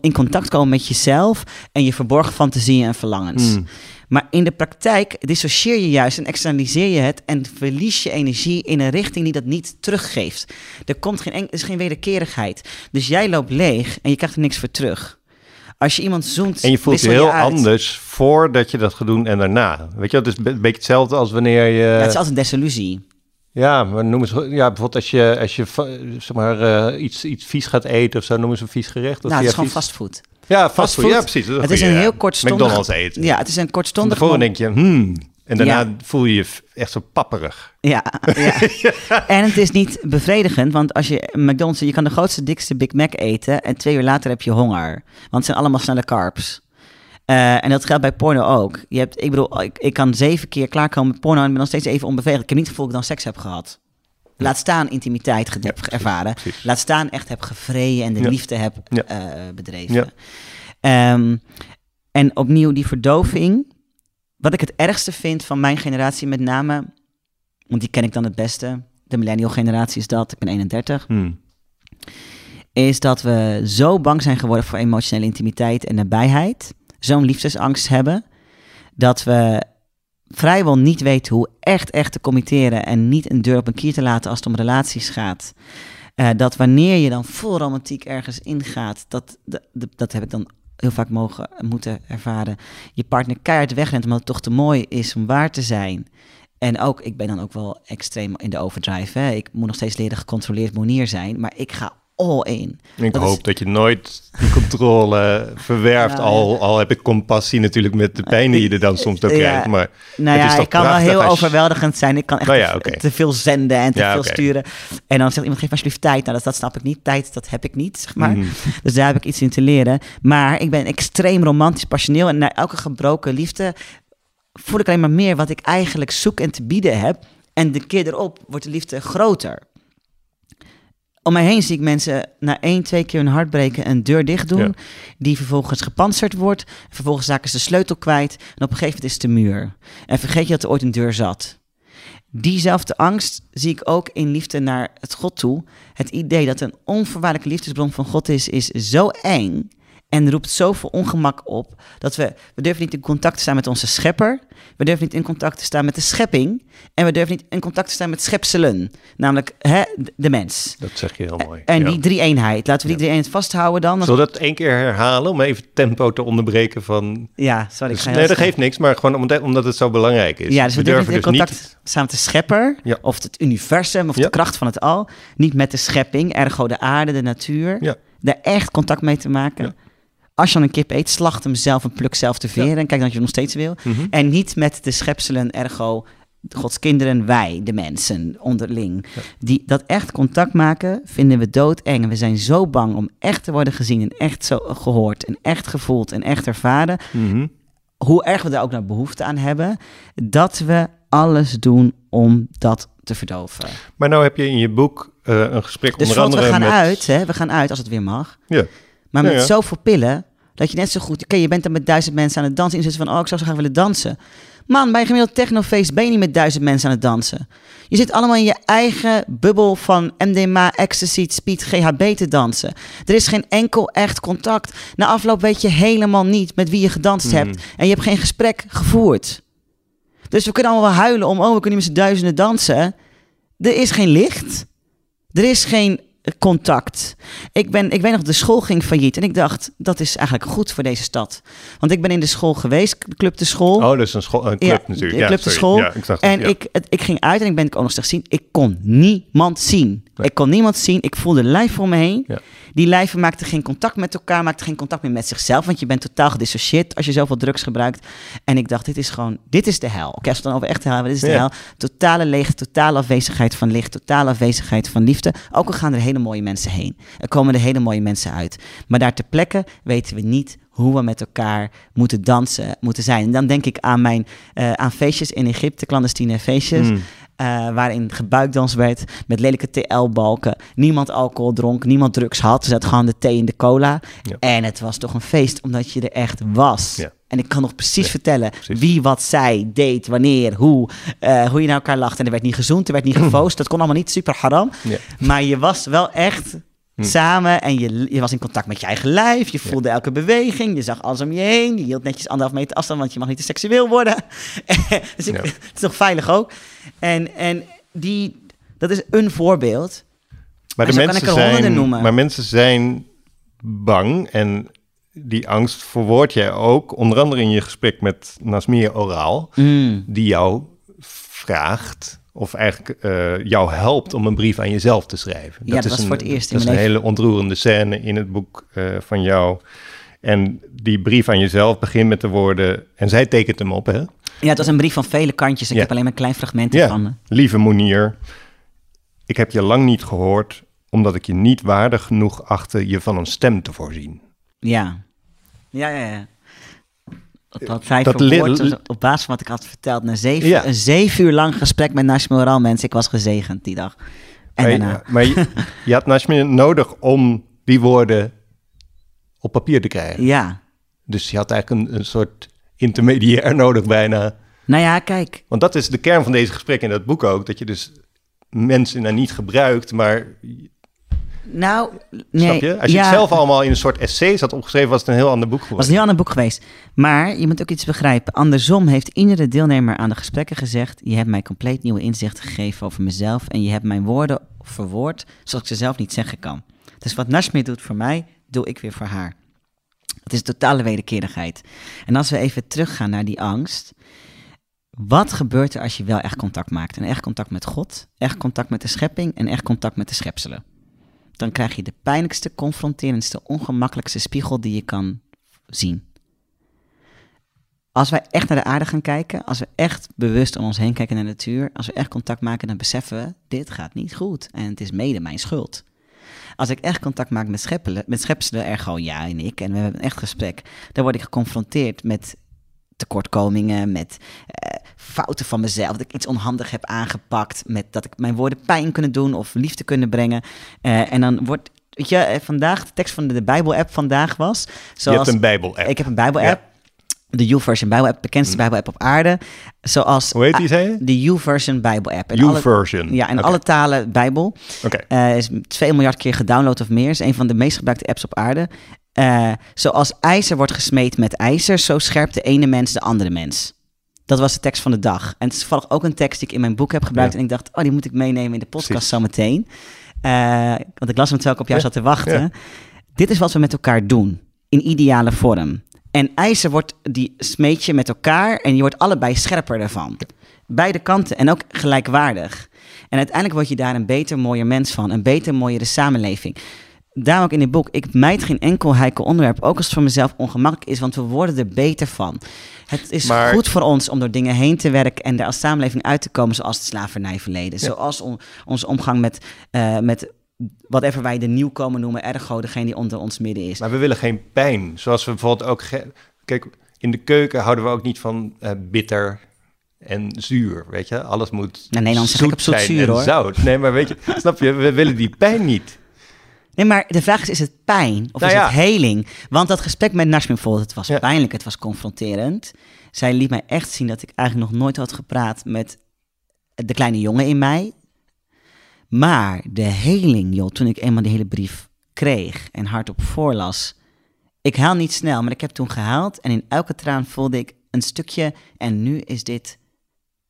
in contact komen met jezelf en je verborgen fantasieën en verlangens. Hmm. Maar in de praktijk dissocieer je juist en externaliseer je het en verlies je energie in een richting die dat niet teruggeeft. Er komt geen, er is geen wederkerigheid. Dus jij loopt leeg en je krijgt er niks voor terug. Als je iemand zoent. En je voelt je heel anders voordat je dat gaat doen en daarna. Weet je, het is een beetje hetzelfde als wanneer je. Ja, het is altijd een desillusie. Ja, maar noem eens, ja, bijvoorbeeld als je, als je zeg maar, uh, iets, iets vies gaat eten of zo, noem eens een vies gerecht. Of nou, het is gewoon fastfood. Ja, fastfood, ja precies. het is een heel kortstondig... McDonald's eten. Ja, het is een kortstondig... Van denk je, hmm, en daarna voel je je echt zo papperig. Ja, ja. <laughs> en het is niet bevredigend, want als je McDonald's, je kan de grootste, dikste Big Mac eten en twee uur later heb je honger. Want het zijn allemaal snelle carbs. Uh, en dat geldt bij porno ook. Je hebt, ik bedoel, ik, ik kan zeven keer klaarkomen met porno en ben nog steeds even onbevredigd. Ik heb niet het gevoel dat ik dan seks heb gehad. Laat staan intimiteit heb ervaren. Laat staan echt heb gevreden en de liefde heb uh, bedreven. Um, en opnieuw die verdoving. Wat ik het ergste vind van mijn generatie met name, want die ken ik dan het beste. De millennial generatie is dat, ik ben 31. Hmm is dat we zo bang zijn geworden voor emotionele intimiteit en nabijheid. Zo'n liefdesangst hebben. Dat we vrijwel niet weten hoe echt, echt te committeren. En niet een deur op een kier te laten als het om relaties gaat. Uh, dat wanneer je dan vol romantiek ergens ingaat, dat, dat, dat heb ik dan heel vaak mogen, moeten ervaren. Je partner keihard wegrent omdat het toch te mooi is om waar te zijn. En ook, ik ben dan ook wel extreem in de overdrive. Hè. Ik moet nog steeds leren gecontroleerd zijn. Maar ik ga all in. Ik hoop dat je nooit die controle verwerft. al, al heb ik compassie natuurlijk met de pijn die je er dan soms ook krijgt. Maar nou ja, ik kan wel heel overweldigend zijn. Ik kan echt nou te, veel zenden en te veel sturen. En dan zegt iemand, geef alsjeblieft tijd. Nou, dat, dat snap ik niet. Tijd, dat heb ik niet, zeg maar. Mhm. Dus daar heb ik iets in te leren. Maar ik ben extreem romantisch, passioneel. En na elke gebroken liefde voel ik alleen maar meer wat ik eigenlijk zoek en te bieden heb. En de keer erop wordt de liefde groter om mij heen zie ik mensen na één, twee keer hun hart breken en deur dicht doen. Die vervolgens gepantserd wordt. Vervolgens zaken ze de sleutel kwijt. En op een gegeven moment is het de muur. En vergeet je dat er ooit een deur zat. Diezelfde angst zie ik ook in liefde naar het God toe. Het idee dat een onvoorwaardelijke liefdesbron van God is, is zo eng. En roept zoveel ongemak op dat we, we durven niet in contact te staan met onze schepper. We durven niet in contact te staan met de schepping. En we durven niet in contact te staan met schepselen. Namelijk hè, de mens. Dat zeg je heel mooi. En die drie eenheid. Laten we die drie eenheid vasthouden dan. Zullen we dat één keer herhalen om even tempo te onderbreken van... Ja, sorry. Dus, nee, dat geeft niks, maar gewoon omdat, omdat het zo belangrijk is. Ja, dus we, we durven in dus contact niet... staan met de schepper. Of het universum of de kracht van het al. Niet met de schepping, ergo de aarde, de natuur. Daar echt contact mee te maken. Als je dan een kip eet, slacht hem zelf en pluk zelf de veren. En kijk dat je het nog steeds wil. Mhm. En niet met de schepselen, ergo Gods kinderen, wij, de mensen, onderling. Die dat echt contact maken, vinden we doodeng. En we zijn zo bang om echt te worden gezien en echt zo gehoord en echt gevoeld en echt ervaren. Mhm. Hoe erg we daar ook naar behoefte aan hebben, dat we alles doen om dat te verdoven. Maar nou heb je in je boek uh, een gesprek dus onder andere we gaan met... uit, hè? we gaan uit als het weer mag. Ja. Maar met zoveel pillen, dat je net zo goed... Oké, je bent dan met duizend mensen aan het dansen. Zit van, oh, ik zou zo graag willen dansen. Man, bij een gemiddeld technofeest ben je niet met duizend mensen aan het dansen. Je zit allemaal in je eigen bubbel van MDMA, ecstasy, speed, GHB te dansen. Er is geen enkel echt contact. Na afloop weet je helemaal niet met wie je gedanst hmm. hebt. En je hebt geen gesprek gevoerd. Dus we kunnen allemaal wel huilen om, oh, we kunnen niet met z'n duizenden dansen. Er is geen licht. Er is geen contact. Ik, ben, ik weet nog, de school ging failliet. En ik dacht, dat is eigenlijk goed voor deze stad. Want ik ben in de school geweest, Club de School. Oh, dus een, school, een club natuurlijk. Ja, Club de School. Ja, ik en ik, ik ging uit en ik ben ik ook nog steeds zien. Ik kon niemand zien. Ik kon niemand zien. Ik voelde lijf voor me heen. Ja. Die lijven maakten geen contact met elkaar, maakten geen contact meer met zichzelf. Want je bent totaal gedissocieerd als je zoveel drugs gebruikt. En ik dacht, dit is gewoon, dit is de hel. Oké, als we dan over echt hel hebben, dit is de hel. Totale leeg, totale afwezigheid van licht, totale afwezigheid van liefde. Ook al gaan er hele mooie mensen heen. Er komen er hele mooie mensen uit. Maar daar ter plekke weten we niet hoe we met elkaar moeten dansen, moeten zijn. En dan denk ik aan mijn uh, aan feestjes in Egypte, clandestine feestjes. Mm. Uh, waarin gebuikdans werd met lelijke TL-balken. Niemand alcohol dronk, niemand drugs had. Ze zat gewoon de thee in de cola. En het was toch een feest omdat je er echt was. Ja. En ik kan nog precies vertellen wie wat zei, deed, wanneer, hoe. Uh, hoe je naar elkaar lacht. En er werd niet gezoend, er werd niet <clears throat> gefoost. Dat kon allemaal niet, super haram. Maar je was wel echt. Samen. En je, je was in contact met je eigen lijf. Je voelde elke beweging. Je zag alles om je heen. Je hield netjes anderhalf meter afstand, want je mag niet te seksueel worden. <laughs> dus ik, <laughs> het is toch veilig ook. En, en die, dat is een voorbeeld. Maar, de mensen zijn, noemen. maar mensen zijn bang en die angst verwoord jij ook, onder andere in je gesprek met Nasmir Oraal, mm. die jou vraagt of eigenlijk uh, jou helpt om een brief aan jezelf te schrijven. Ja, dat, is een, voor het eerst Dat is een hele ontroerende scène in het boek uh, van jou. En die brief aan jezelf begint met de woorden... En zij tekent hem op, hè? Ja, het was een brief van vele kantjes. Ik heb alleen maar klein fragmenten ja. van. Lieve Monier, ik heb je lang niet gehoord... omdat ik je niet waardig genoeg achtte je van een stem te voorzien. Ja, ja, ja, ja dat zij dat verwoord op basis van wat ik had verteld. Na zeven, Een zeven uur lang gesprek met Nashmi Oral, mensen. Ik was gezegend die dag. En maar, daarna. Maar je, <laughs> je had Nashmi nodig om die woorden op papier te krijgen. Ja. Dus je had eigenlijk een, een soort intermediair <laughs> nodig bijna. Nou ja, kijk. Want dat is de kern van deze gesprek in dat boek ook. Dat je dus mensen nou niet gebruikt, maar Nou, nee. Snap je? Als je het zelf allemaal in een soort essays had opgeschreven, was het een heel ander boek geworden. was een heel ander boek geweest. Maar je moet ook iets begrijpen. Andersom heeft iedere deelnemer aan de gesprekken gezegd... je hebt mij compleet nieuwe inzichten gegeven over mezelf... en je hebt mijn woorden verwoord zoals ik ze zelf niet zeggen kan. Dus wat Nashmi doet voor mij, doe ik weer voor haar. Het is totale wederkerigheid. En als we even teruggaan naar die angst... Wat gebeurt er als je wel echt contact maakt? En echt contact met God, echt contact met de schepping en echt contact met de schepselen. Dan krijg je de pijnlijkste, confronterendste, ongemakkelijkste spiegel die je kan zien. Als wij echt naar de aarde gaan kijken, als we echt bewust om ons heen kijken naar de natuur, als we echt contact maken, dan beseffen we, dit gaat niet goed en het is mede mijn schuld. Als ik echt contact maak met, scheppelen, met schepselen, ergo ja en ik, en we hebben een echt gesprek, dan word ik geconfronteerd met tekortkomingen, met uh, fouten van mezelf, dat ik iets onhandig heb aangepakt, met dat ik mijn woorden pijn kunnen doen of liefde kunnen brengen. Uh, en dan wordt, weet je, eh, vandaag, de tekst van de, de Bijbel-app vandaag was... Zoals, je hebt een Bijbel-app. Ik heb een Bijbel-app. De YouVersion Bijbel-app, bekendste mm. Bijbel-app op aarde. Zoals, Hoe heet die, zei je? De YouVersion Bijbel-app. YouVersion. Ja, in alle talen Bijbel. Oké. Okay. is 2 miljard keer gedownload of meer. Is een van de meest gebruikte apps op aarde. Uh, zoals ijzer wordt gesmeed met ijzer, zo scherpt de ene mens de andere mens. Dat was de tekst van de dag. En het is toevallig ook een tekst die ik in mijn boek heb gebruikt. En ik dacht, oh, die moet ik meenemen in de podcast zometeen. Uh, want ik las hem terwijl ik op jou zat te wachten. Dit is wat we met elkaar doen, in ideale vorm. En ijzer wordt, die smeet je met elkaar en je wordt allebei scherper ervan. Beide kanten en ook gelijkwaardig. En uiteindelijk word je daar een beter, mooier mens van. Een beter, mooiere samenleving daarom ook in dit boek, ik mijt geen enkel heikel onderwerp, ook als het voor mezelf ongemakkelijk is, want we worden er beter van. Het is goed voor ons om door dingen heen te werken en er als samenleving uit te komen, zoals het slavernijverleden. Zoals on, onze omgang met, uh, met whatever wij de nieuwkomer noemen, ergo, degene die onder ons midden is. Maar we willen geen pijn, zoals we bijvoorbeeld ook... Kijk, in de keuken houden we ook niet van uh, bitter en zuur, weet je? Alles moet nou, Nederlands zoet op zoet zuur, hoor. zout. Nee, maar weet je, <laughs> snap je, we willen die pijn niet. Nee, maar de vraag is, is het pijn of nou is het heling? Want dat gesprek met Nashmin bijvoorbeeld, het was pijnlijk, het was confronterend. Zij liet mij echt zien dat ik eigenlijk nog nooit had gepraat met de kleine jongen in mij. Maar de heling, joh, toen ik eenmaal die hele brief kreeg en hardop voorlas. Ik haal niet snel, maar ik heb toen gehaald en in elke traan voelde ik een stukje en nu is dit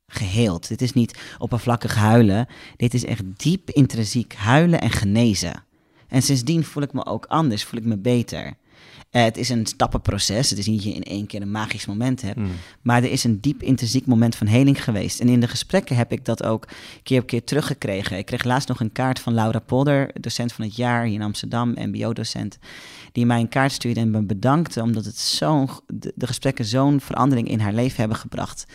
geheeld. Dit is niet oppervlakkig huilen. Dit is echt diep intrinsiek huilen en genezen. En sindsdien voel ik me ook anders, voel ik me beter. Uh, het is een stappenproces. Het is niet dat je in één keer een magisch moment hebt. Hmm. Maar er is een diep intrinsiek moment van heling geweest. En in de gesprekken heb ik dat ook keer op keer teruggekregen. Ik kreeg laatst nog een kaart van Laura Polder, docent van het jaar hier in Amsterdam, MBO-docent. Die mij een kaart stuurde en me bedankte omdat het zo'n, de, de gesprekken zo'n verandering in haar leven hebben gebracht.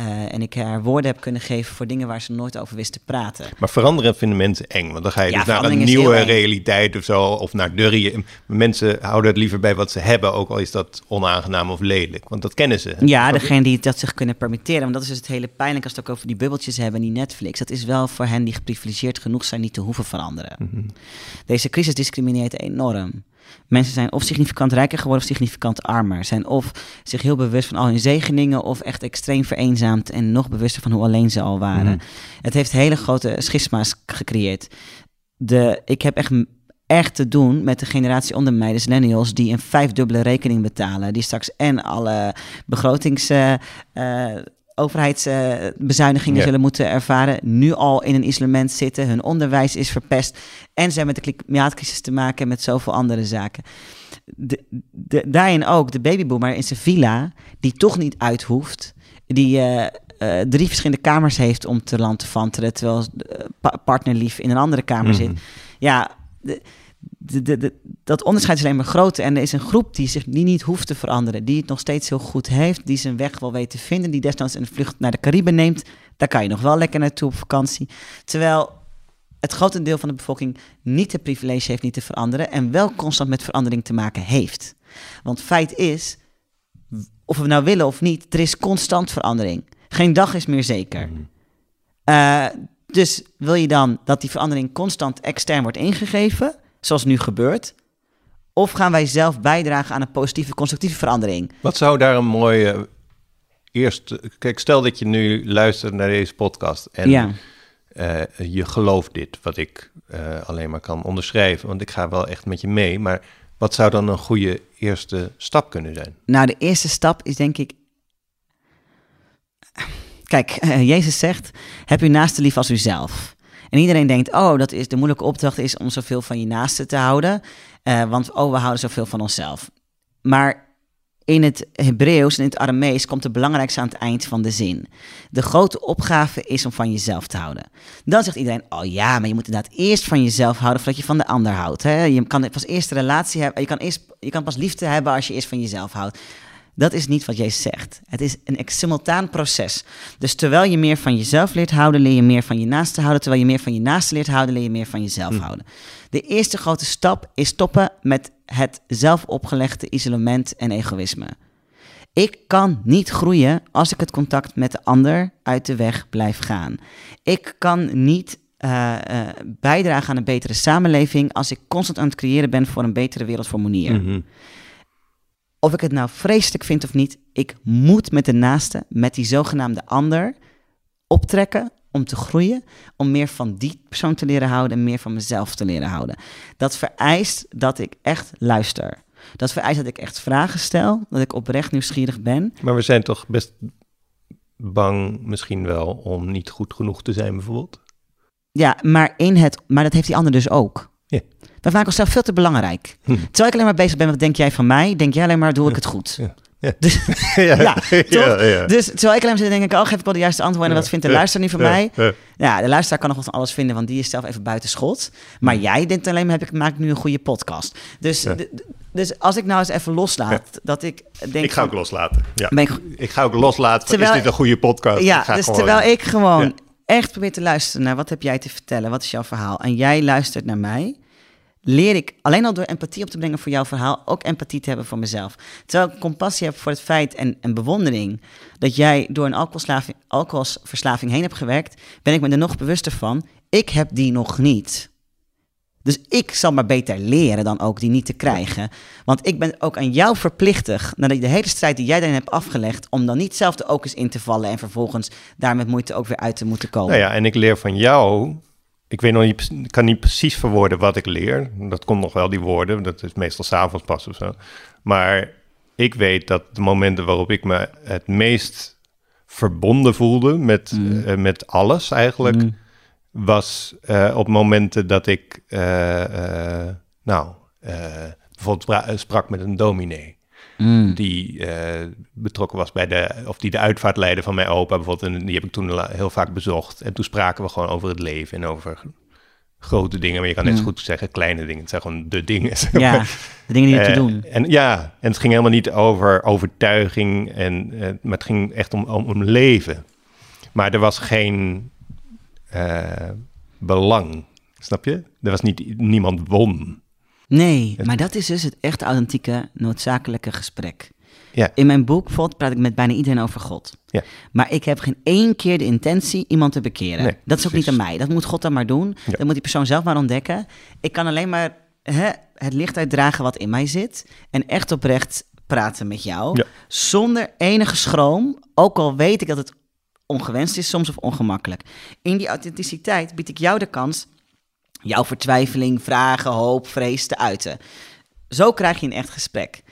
Uh, en ik haar woorden heb kunnen geven voor dingen waar ze nooit over wist te praten. Maar veranderen vinden mensen eng. Want dan ga je dus naar een nieuwe realiteit of zo. Of naar de Mensen houden het liever bij wat ze hebben. Ook al is dat onaangenaam of lelijk. Want dat kennen ze. Ja, degene die dat zich kunnen permitteren. Want dat is dus het hele pijnlijk als het ook over die bubbeltjes hebben. Die Netflix. Dat is wel voor hen die geprivilegeerd genoeg zijn niet te hoeven veranderen. Mhm. Deze crisis discrimineert enorm. Mensen zijn of significant rijker geworden of significant armer. Zijn of zich heel bewust van al hun zegeningen of echt extreem vereenzaamd en nog bewuster van hoe alleen ze al waren. Mhm. Het heeft hele grote schisma's gecreëerd. De, ik heb echt echt te doen met de generatie onder mij, de millennials, die een vijfdubbele rekening betalen. Die straks en alle begrotings... Uh, overheidsbezuinigingen zullen moeten ervaren, nu al in een isolement zitten, hun onderwijs is verpest en ze hebben met de klimaatcrisis te maken met zoveel andere zaken. De, de, daarin ook de babyboomer in zijn villa, die toch niet uit hoeft, die uh, uh, drie verschillende kamers heeft om te land te vanteren, terwijl uh, partnerlief in een andere kamer zit. Mhm. Ja, de, de, de, dat onderscheid is alleen maar groter. En er is een groep die zich die niet hoeft te veranderen. Die het nog steeds heel goed heeft. Die zijn weg wel weet te vinden. Die desnoods een vlucht naar de Cariben neemt. Daar kan je nog wel lekker naartoe op vakantie. Terwijl het grote deel van de bevolking niet de privilege heeft niet te veranderen. En wel constant met verandering te maken heeft. Want feit is, of we nou willen of niet, er is constant verandering. Geen dag is meer zeker. Uh, dus wil je dan dat die verandering constant extern wordt ingegeven zoals nu gebeurt? Of gaan wij zelf bijdragen aan een positieve, constructieve verandering? Wat zou daar een mooie eerst... Kijk, stel dat je nu luistert naar deze podcast en... Ja. eh, je gelooft dit, wat ik eh, alleen maar kan onderschrijven, want ik ga wel echt met je mee. Maar wat zou dan een goede eerste stap kunnen zijn? Nou, de eerste stap is denk ik. Kijk, uh, Jezus zegt: heb u naaste lief als uzelf. En iedereen denkt: oh, dat is de moeilijke opdracht is om zoveel van je naaste te houden, want oh, we houden zoveel van onszelf. Maar in het Hebreeuws en in het Aramees komt het belangrijkste aan het eind van de zin. De grote opgave is om van jezelf te houden. Dan zegt iedereen, oh ja, maar je moet inderdaad eerst van jezelf houden voordat je van de ander houdt. Hè? Je kan pas eerst een relatie hebben, je kan, eerst, je kan pas liefde hebben als je eerst van jezelf houdt. Dat is niet wat Jezus zegt. Het is een simultaan proces. Dus terwijl je meer van jezelf leert houden, leer je meer van je naaste houden. Terwijl je meer van je naaste leert houden, leer je meer van jezelf hm. houden. De eerste grote stap is stoppen met het zelf opgelegde isolement en egoïsme. Ik kan niet groeien als ik het contact met de ander uit de weg blijf gaan. Ik kan niet uh, uh, bijdragen aan een betere samenleving als ik constant aan het creëren ben voor een betere wereld voor Monier. Mhm. Of ik het nou vreselijk vind of niet, ik moet met de naaste, met die zogenaamde ander, optrekken om te groeien, om meer van die persoon te leren houden en meer van mezelf te leren houden. Dat vereist dat ik echt luister. Dat vereist dat ik echt vragen stel, dat ik oprecht nieuwsgierig ben. Maar we zijn toch best bang misschien wel om niet goed genoeg te zijn bijvoorbeeld? Ja, maar, in het, maar dat heeft die ander dus ook. Dat maakt onszelf veel te belangrijk. <laughs> Hm. Terwijl ik alleen maar bezig ben, wat denk jij van mij? Denk jij alleen maar, doe ik het goed? Ja. Ja. <laughs> Dus, <laughs> ja, ja, Dus terwijl ik alleen zit, denk ik, oh, geef ik wel de juiste antwoorden. En wat vindt de luisteraar nu van mij? Ja, de luisteraar kan nog wat van alles vinden, want die is zelf even buiten schot. Maar jij denkt alleen maar, heb ik, maak ik nu een goede podcast. Dus, dus als ik nou eens even loslaat, dat ik denk... Ik ga ook loslaten, ja. Ik, ik, ga ook loslaten, terwijl, is dit een goede podcast? Ja, dus terwijl ik gewoon echt probeer te luisteren naar wat heb jij te vertellen, wat is jouw verhaal? En jij luistert naar mij leer ik alleen al door empathie op te brengen voor jouw verhaal ook empathie te hebben voor mezelf. Terwijl ik compassie heb voor het feit en, en bewondering dat jij door een alcoholverslaving heen hebt gewerkt, ben ik me er nog bewuster van. Ik heb die nog niet. Dus ik zal maar beter leren dan ook die niet te krijgen. Want ik ben ook aan jou verplichtig, nadat de hele strijd die jij daarin hebt afgelegd, om dan niet zelf de ook eens in te vallen en vervolgens daar met moeite ook weer uit te moeten komen. Nou ja, en ik leer van jou ik weet nog niet, kan niet precies verwoorden wat ik leer. Dat komt nog wel, die woorden. Dat is meestal s'avonds pas of zo. Maar ik weet dat de momenten waarop ik me het meest verbonden voelde met, mm. eh, met alles eigenlijk, mm. was uh, op momenten dat ik, uh, nou, bijvoorbeeld sprak met een dominee. Mm. Die uh, betrokken was bij de, of die de uitvaart leidde van mijn opa bijvoorbeeld. En die heb ik toen heel vaak bezocht. En toen spraken we gewoon over het leven en over grote dingen. Maar je kan net zo mm. goed zeggen kleine dingen. Het zijn gewoon de dingen. <laughs> Ja, de dingen die je te eh, doen. En ja, en het ging helemaal niet over overtuiging. En, uh, maar het ging echt om, om, om leven. Maar er was geen belang. Snap je? Er was niet, niemand won. Nee, maar dat is dus het echt authentieke, noodzakelijke gesprek. Ja. In mijn boek bijvoorbeeld praat ik met bijna iedereen over God. Ja. Maar ik heb geen één keer de intentie iemand te bekeren. dat is ook niet aan mij. Dat moet God dan maar doen. Dat moet die persoon zelf maar ontdekken. Ik kan alleen maar hè, het licht uitdragen wat in mij zit. En echt oprecht praten met jou. Zonder enige schroom. Ook al weet ik dat het ongewenst is soms of ongemakkelijk. In die authenticiteit bied ik jou de kans jouw vertwijfeling, vragen, hoop, vrees te uiten. Zo krijg je een echt gesprek.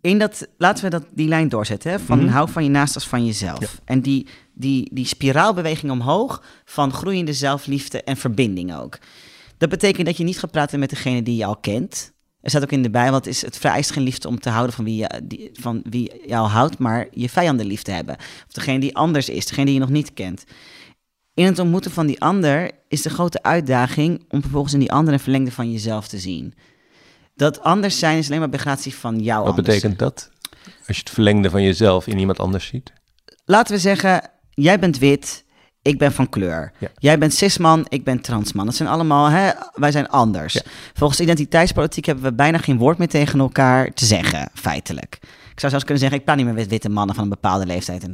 In dat, laten we dat, die lijn doorzetten, hè? van mm hou van je naast als van jezelf. En die, die, die spiraalbeweging omhoog van groeiende zelfliefde en verbinding ook. Dat betekent dat je niet gaat praten met degene die je al kent. Er staat ook in de Bijbel, het, is, het vereist geen liefde om te houden van wie, je, die, van wie jou houdt, maar je vijanden lief te hebben. Of degene die anders is, degene die je nog niet kent. In het ontmoeten van die ander is de grote uitdaging om vervolgens in die andere een verlengde van jezelf te zien. Dat anders zijn is alleen maar begratie van jou. Wat betekent dat? Als je het verlengde van jezelf in iemand anders ziet? Laten we zeggen, jij bent wit, ik ben van kleur. Jij bent cisman, ik ben transman. Dat zijn allemaal, hè, wij zijn anders. Volgens identiteitspolitiek hebben we bijna geen woord meer tegen elkaar te zeggen, feitelijk. Ik zou zelfs kunnen zeggen, ik praat niet meer met witte mannen van een bepaalde leeftijd.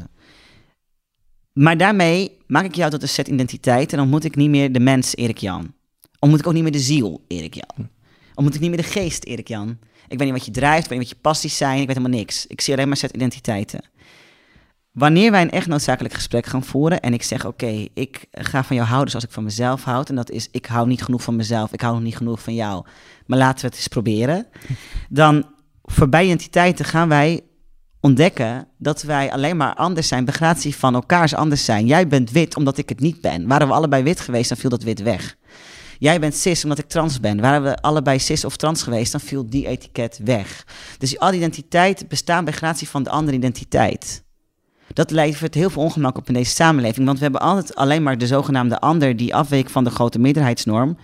Maar daarmee maak ik jou tot een set identiteit en dan ontmoet ik niet meer de mens Erik Jan. Ontmoet ik ook niet meer de ziel Erik Jan. Ontmoet ik niet meer de geest Erik Jan. Ik weet niet wat je drijft, ik weet niet wat je passies zijn, ik weet helemaal niks. Ik zie alleen maar set identiteiten. wanneer wij een echt noodzakelijk gesprek gaan voeren en ik zeg: Oké, ik ga van jou houden zoals ik van mezelf houd. En dat is: ik hou niet genoeg van mezelf, ik hou nog niet genoeg van jou. Maar laten we het eens proberen. Dan voorbij identiteiten gaan wij ontdekken dat wij alleen maar anders zijn. Begratie van elkaars anders zijn. Jij bent wit omdat ik het niet ben. Waren we allebei wit geweest, dan viel dat wit weg. Jij bent cis omdat ik trans ben. Waren we allebei cis of trans geweest, dan viel die etiket weg. Dus al die identiteiten bestaan bij gratie van de andere identiteit. Dat levert heel veel ongemak op in deze samenleving. Want we hebben altijd alleen maar de zogenaamde ander die afweek van de grote meerderheidsnorm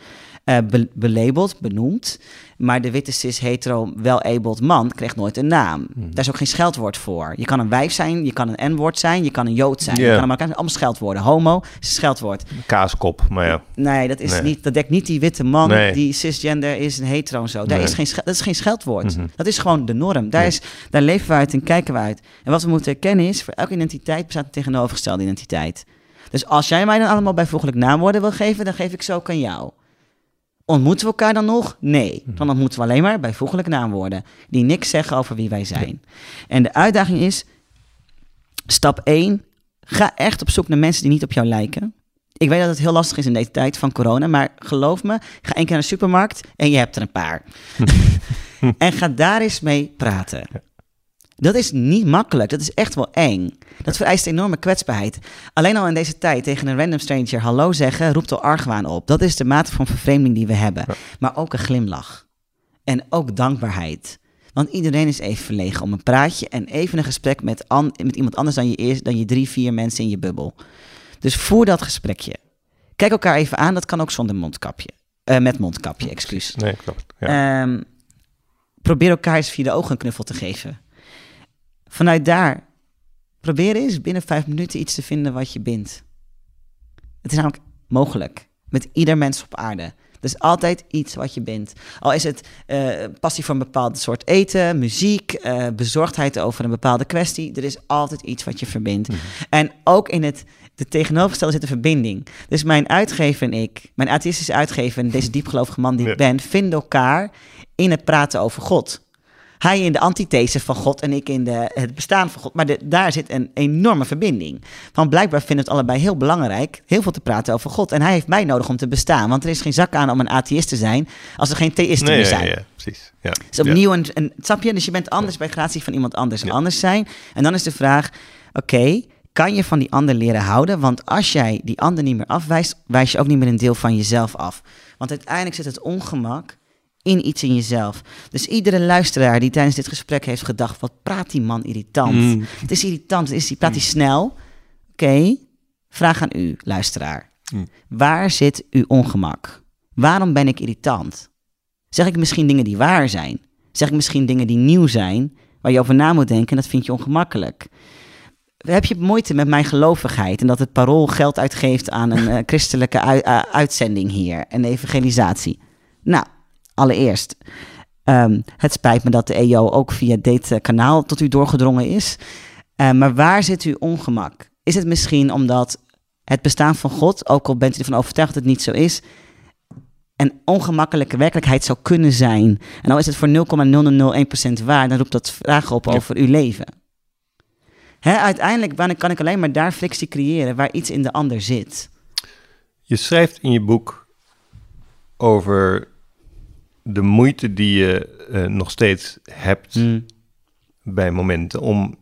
uh, belabeld, benoemd. Maar de witte cis-hetero wel-abled man kreeg nooit een naam. Hmm. Daar is ook geen scheldwoord voor. Je kan een wijf zijn, je kan een N-woord zijn, je kan een Jood zijn. Je kan een, allemaal scheldwoorden. Homo is een scheldwoord. Kaaskop, maar ja. Nee, dat, is Niet, dat dekt niet die witte man die cisgender is, een hetero en zo. Daar is geen, dat is geen scheldwoord. Mhm. Dat is gewoon de norm. Daar, is, daar leven we uit en kijken we uit. En wat we moeten herkennen is, voor elke identiteit bestaat een tegenovergestelde identiteit. Dus als jij mij dan allemaal bijvoeglijk naamwoorden wil geven, dan geef ik zo ook aan jou. Ontmoeten we elkaar dan nog? Nee. Mhm. Dan ontmoeten we alleen maar bijvoeglijke naamwoorden die niks zeggen over wie wij zijn. En de uitdaging is: stap 1, ga echt op zoek naar mensen die niet op jou lijken. Ik weet dat het heel lastig is in deze tijd van corona, maar geloof me, ga één keer naar de supermarkt en je hebt er een paar. <laughs> <laughs> en ga daar eens mee praten. Dat is niet makkelijk. Dat is echt wel eng. Dat vereist enorme kwetsbaarheid. Alleen al in deze tijd tegen een random stranger hallo zeggen roept al argwaan op. Dat is de mate van vervreemding die we hebben. Maar ook een glimlach. En ook dankbaarheid. Want iedereen is even verlegen om een praatje en even een gesprek met, met iemand anders dan je, eerst, dan je drie, vier mensen in je bubbel. Dus voer dat gesprekje. Kijk elkaar even aan, dat kan ook zonder mondkapje. Uh, met mondkapje, excuus. Nee, klopt. Ja. Um, probeer elkaar eens via de ogen een knuffel te geven. Vanuit daar, probeer eens binnen vijf minuten iets te vinden wat je bindt. Het is namelijk mogelijk. Met ieder mens op aarde. Er is altijd iets wat je bindt. Al is het uh, passie voor een bepaald soort eten, muziek, uh, bezorgdheid over een bepaalde kwestie. Er is altijd iets wat je verbindt. Mhm. En ook in het de tegenovergestelde zit een verbinding. Dus mijn uitgever en ik, mijn atheïstische uitgever en deze diepgelovige man die ik ben, vinden elkaar in het praten over God. Hij in de antithese van God en ik in de, het bestaan van God. Maar de, daar zit een enorme verbinding. Van blijkbaar vinden we het allebei heel belangrijk, heel veel te praten over God. En hij heeft mij nodig om te bestaan. Want er is geen zak aan om een atheïst te zijn als er geen theïsten meer zijn. Ja, ja, precies. Ja. Dus opnieuw een, een, snap je? Dus je bent anders bij gratie van iemand anders anders zijn. En dan is de vraag, oké, kan je van die ander leren houden? Want als jij die ander niet meer afwijst, wijs je ook niet meer een deel van jezelf af. Want uiteindelijk zit het ongemak in iets in jezelf. Dus iedere luisteraar die tijdens dit gesprek heeft gedacht: wat praat die man irritant? Mm. Het is irritant, is die, praat hij mm. snel? Oké, vraag aan u, luisteraar. Mm. Waar zit uw ongemak? Waarom ben ik irritant? Zeg ik misschien dingen die waar zijn? Zeg ik misschien dingen die nieuw zijn, waar je over na moet denken en dat vind je ongemakkelijk? Heb je moeite met mijn gelovigheid en dat het parool geld uitgeeft aan een uh, <laughs> christelijke uitzending hier en evangelisatie? Nou, allereerst. Um, het spijt me dat de EO ook via dit uh, kanaal tot u doorgedrongen is. Uh, maar waar zit uw ongemak? Is het misschien omdat het bestaan van God, ook al bent u ervan overtuigd dat het niet zo is, een ongemakkelijke werkelijkheid zou kunnen zijn? En al is het voor 0,0001% waar, dan roept dat vragen op over uw leven. Hè, uiteindelijk kan ik alleen maar daar frictie creëren waar iets in de ander zit. Je schrijft in je boek over de moeite die je uh, nog steeds hebt mm. bij momenten om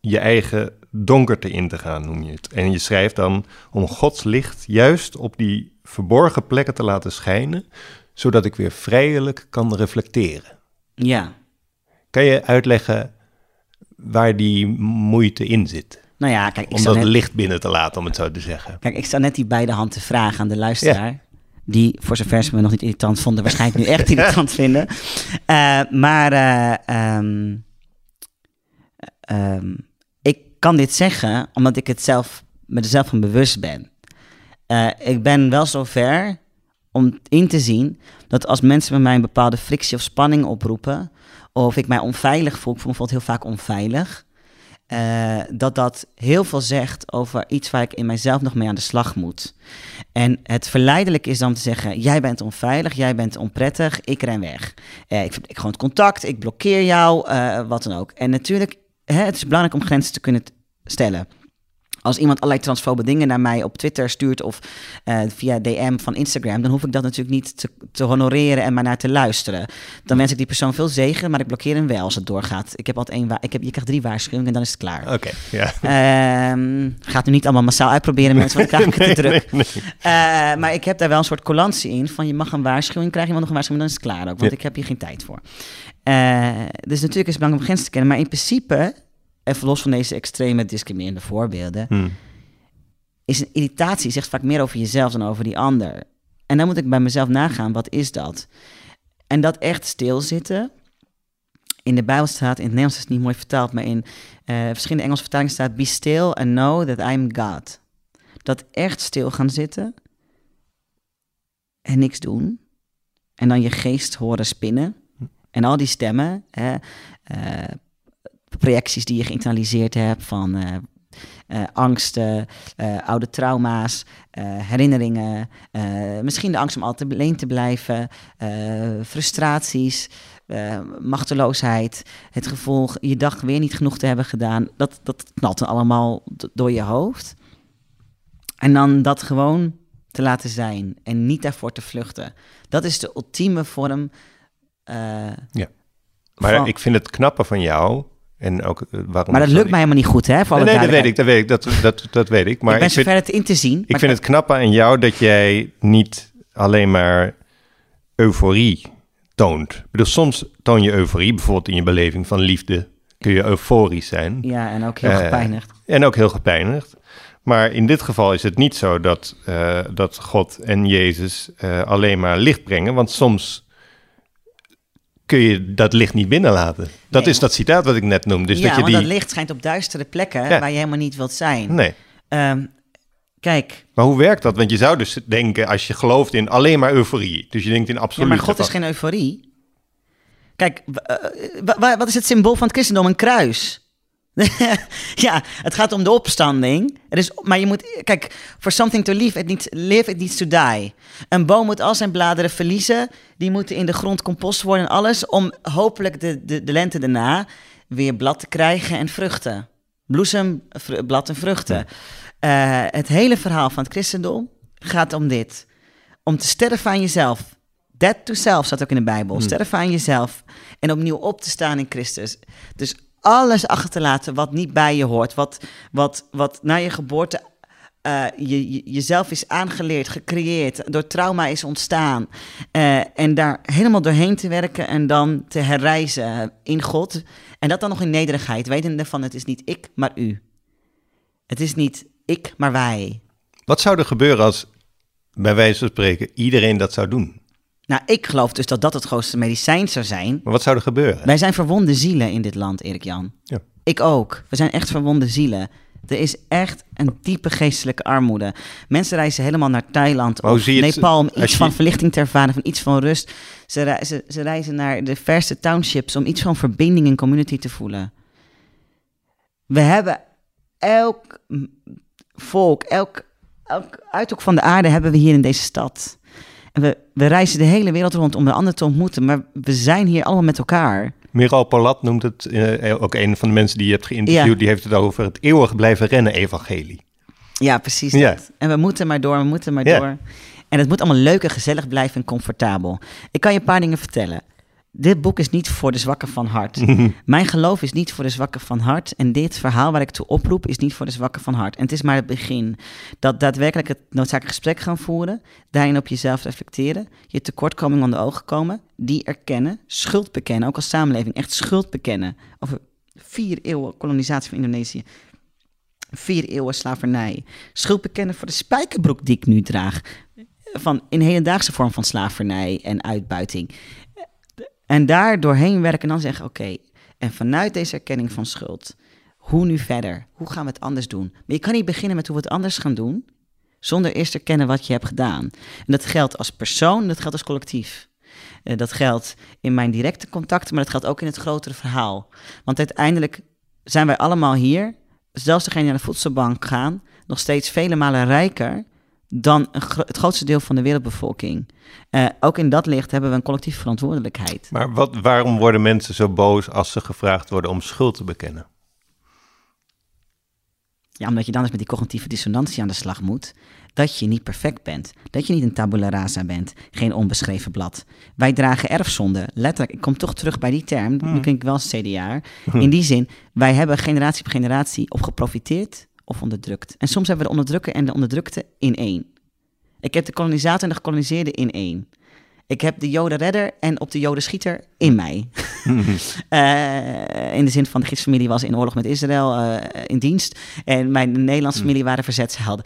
je eigen donkerte in te gaan, noem je het. En je schrijft dan om Gods licht juist op die verborgen plekken te laten schijnen, zodat ik weer vrijelijk kan reflecteren. Ja. Kan je uitleggen waar die moeite in zit? Nou ja, kijk, ik om dat net... licht binnen te laten, om het zo te zeggen. Kijk, ik sta net die beide handen vragen aan de luisteraar die voor zover ze me nog niet irritant vonden, waarschijnlijk nu echt irritant <laughs> vinden. Uh, maar uh, um, um, ik kan dit zeggen omdat ik het zelf, me er zelf van bewust ben. Uh, ik ben wel zover om in te zien dat als mensen bij mij een bepaalde frictie of spanning oproepen, of ik mij onveilig voel, ik voel me bijvoorbeeld heel vaak onveilig, uh, dat dat heel veel zegt over iets waar ik in mijzelf nog mee aan de slag moet. En het verleidelijk is dan te zeggen: jij bent onveilig, jij bent onprettig, ik ren weg. Uh, ik, ik gewoon het contact, ik blokkeer jou, uh, wat dan ook. En natuurlijk, hè, het is belangrijk om grenzen te kunnen stellen. Als iemand allerlei transfobe dingen naar mij op Twitter stuurt of uh, via DM van Instagram, dan hoef ik dat natuurlijk niet te, te, honoreren en maar naar te luisteren. Dan wens ik die persoon veel zegen, maar ik blokkeer hem wel als het doorgaat. Ik heb altijd één, ik heb, je krijgt drie waarschuwingen en dan is het klaar. Oké, ja. Uh, gaat nu niet allemaal massaal uitproberen, mensen, want ik te druk. Nee, nee. Uh, maar ik heb daar wel een soort colantie in van je mag een waarschuwing, krijg je wel nog een waarschuwing, dan is het klaar ook, want ik heb hier geen tijd voor. Uh, dus natuurlijk is het belangrijk om grenzen te kennen, maar in principe even los van deze extreme discriminerende voorbeelden, hmm. is een irritatie zegt vaak meer over jezelf dan over die ander. En dan moet ik bij mezelf nagaan, wat is dat? En dat echt stilzitten. In de Bijbel staat, in het Nederlands is het niet mooi vertaald, maar in uh, verschillende Engelse vertalingen staat: Be still and know that I am God. Dat echt stil gaan zitten en niks doen. En dan je geest horen spinnen. En al die stemmen, hè, uh, projecties die je geïnternaliseerd hebt van uh, uh, angsten, uh, oude trauma's, herinneringen, misschien de angst om altijd alleen te blijven, frustraties, machteloosheid, het gevoel je dag weer niet genoeg te hebben gedaan. Dat, dat knalt allemaal door je hoofd. En dan dat gewoon te laten zijn en niet daarvoor te vluchten. Dat is de ultieme vorm. ja. Maar ik vind het knappe van jou en ook, uh, waarom maar dat lukt mij helemaal niet goed, hè? nee, nee dat weet ik, dat weet ik, dat, dat, dat weet ik. Maar ik ben zover het in te zien. Ik vind het knappe aan jou dat jij niet alleen maar euforie toont. Ik bedoel, soms toon je euforie, bijvoorbeeld in je beleving van liefde, kun je euforisch zijn. Ja, en ook heel uh, gepijnigd. En ook heel gepijnigd. Maar in dit geval is het niet zo dat, uh, dat God en Jezus alleen maar licht brengen, want soms kun je dat licht niet binnenlaten. Dat is dat citaat wat ik net noemde. Dus ja, dat je die... dat licht schijnt op duistere plekken waar je helemaal niet wilt zijn. Nee. Um, kijk. Maar hoe werkt dat? Want je zou dus denken, als je gelooft in alleen maar euforie. Dus je denkt in absoluut. Ja, maar God is geen euforie. Kijk, uh, wat is het symbool van het christendom? Een kruis. <laughs> ja, het gaat om de opstanding. Er is, maar je moet, kijk, for something to live, it needs, live, it needs to die. Een boom moet al zijn bladeren verliezen. Die moeten in de grond compost worden en alles. Om hopelijk de, de, de lente daarna weer blad te krijgen en vruchten. Bloesem, blad en vruchten. Uh, het hele verhaal van het christendom gaat om dit. Om te sterven aan jezelf. Dead to self staat ook in de Bijbel. Hmm. Sterven aan jezelf en opnieuw op te staan in Christus. Dus alles achter te laten wat niet bij je hoort. Wat, wat, wat na je geboorte uh, je, je, jezelf is aangeleerd, gecreëerd, door trauma is ontstaan. Uh, en daar helemaal doorheen te werken en dan te herreizen in God. En dat dan nog in nederigheid, wetende van het is niet ik, maar u. Het is niet ik, maar wij. Wat zou er gebeuren als, bij wijze van spreken, iedereen dat zou doen? Nou, ik geloof dus dat dat het grootste medicijn zou zijn. Maar wat zou er gebeuren? Wij zijn verwonde zielen in dit land, Erik Jan. Ja. Ik ook. We zijn echt verwonde zielen. Er is echt een diepe geestelijke armoede. Mensen reizen helemaal naar Thailand of Nepal om iets van verlichting te ervaren, van iets van rust. Ze, reizen, ze reizen naar de verste townships om iets van verbinding en community te voelen. We hebben elk volk, elk, elk uithoek van de aarde hebben we hier in deze stad we, we reizen de hele wereld rond om de ander te ontmoeten, maar we zijn hier allemaal met elkaar. Miral Palat noemt het, uh, ook een van de mensen die je hebt geïnterviewd, die heeft het over het eeuwig blijven rennen evangelie. Ja, precies ja. En we moeten maar door, we moeten maar door. En het moet allemaal leuk en gezellig blijven en comfortabel. Ik kan je een paar dingen vertellen dit boek is niet voor de zwakken van hart. <laughs> Mijn geloof is niet voor de zwakken van hart. En dit verhaal waar ik toe oproep is niet voor de zwakken van hart. En het is maar het begin. Dat daadwerkelijk het noodzakelijk gesprek gaan voeren. Daarin op jezelf reflecteren. Je tekortkoming onder ogen komen. Die erkennen. Schuld bekennen. Ook als samenleving. Echt schuld bekennen. Over vier eeuwen kolonisatie van Indonesië. Vier eeuwen slavernij. Schuld bekennen voor de spijkerbroek die ik nu draag. Van in hedendaagse vorm van slavernij en uitbuiting. En daar doorheen werken en dan zeggen: oké, en vanuit deze erkenning van schuld, hoe nu verder? Hoe gaan we het anders doen? Maar je kan niet beginnen met hoe we het anders gaan doen, zonder eerst te erkennen wat je hebt gedaan. En dat geldt als persoon, dat geldt als collectief. Eh, dat geldt in mijn directe contacten, maar dat geldt ook in het grotere verhaal. Want uiteindelijk zijn wij allemaal hier, zelfs degene die naar de voedselbank gaan, nog steeds vele malen rijker dan het grootste deel van de wereldbevolking. Uh, ook in dat licht hebben we een collectieve verantwoordelijkheid. Maar wat, waarom worden mensen zo boos als ze gevraagd worden om schuld te bekennen? Ja, omdat je dan eens met die cognitieve dissonantie aan de slag moet. Dat je niet perfect bent. Dat je niet een tabula rasa bent. Geen onbeschreven blad. Wij dragen erfzonde. Letterlijk, ik kom toch terug bij die term. Nu Hmm. klink ik wel CDA. <laughs> In die zin, wij hebben generatie op generatie of geprofiteerd of onderdrukt. En soms hebben we de onderdrukker en de onderdrukte in één. Ik heb de kolonisator en de gekoloniseerde in één. Ik heb de jodenredder en op de jodenschieter in mij. <laughs> Eh, in de zin van de gidsfamilie was in oorlog met Israël eh, in dienst. En mijn Nederlandse familie waren verzetshelden.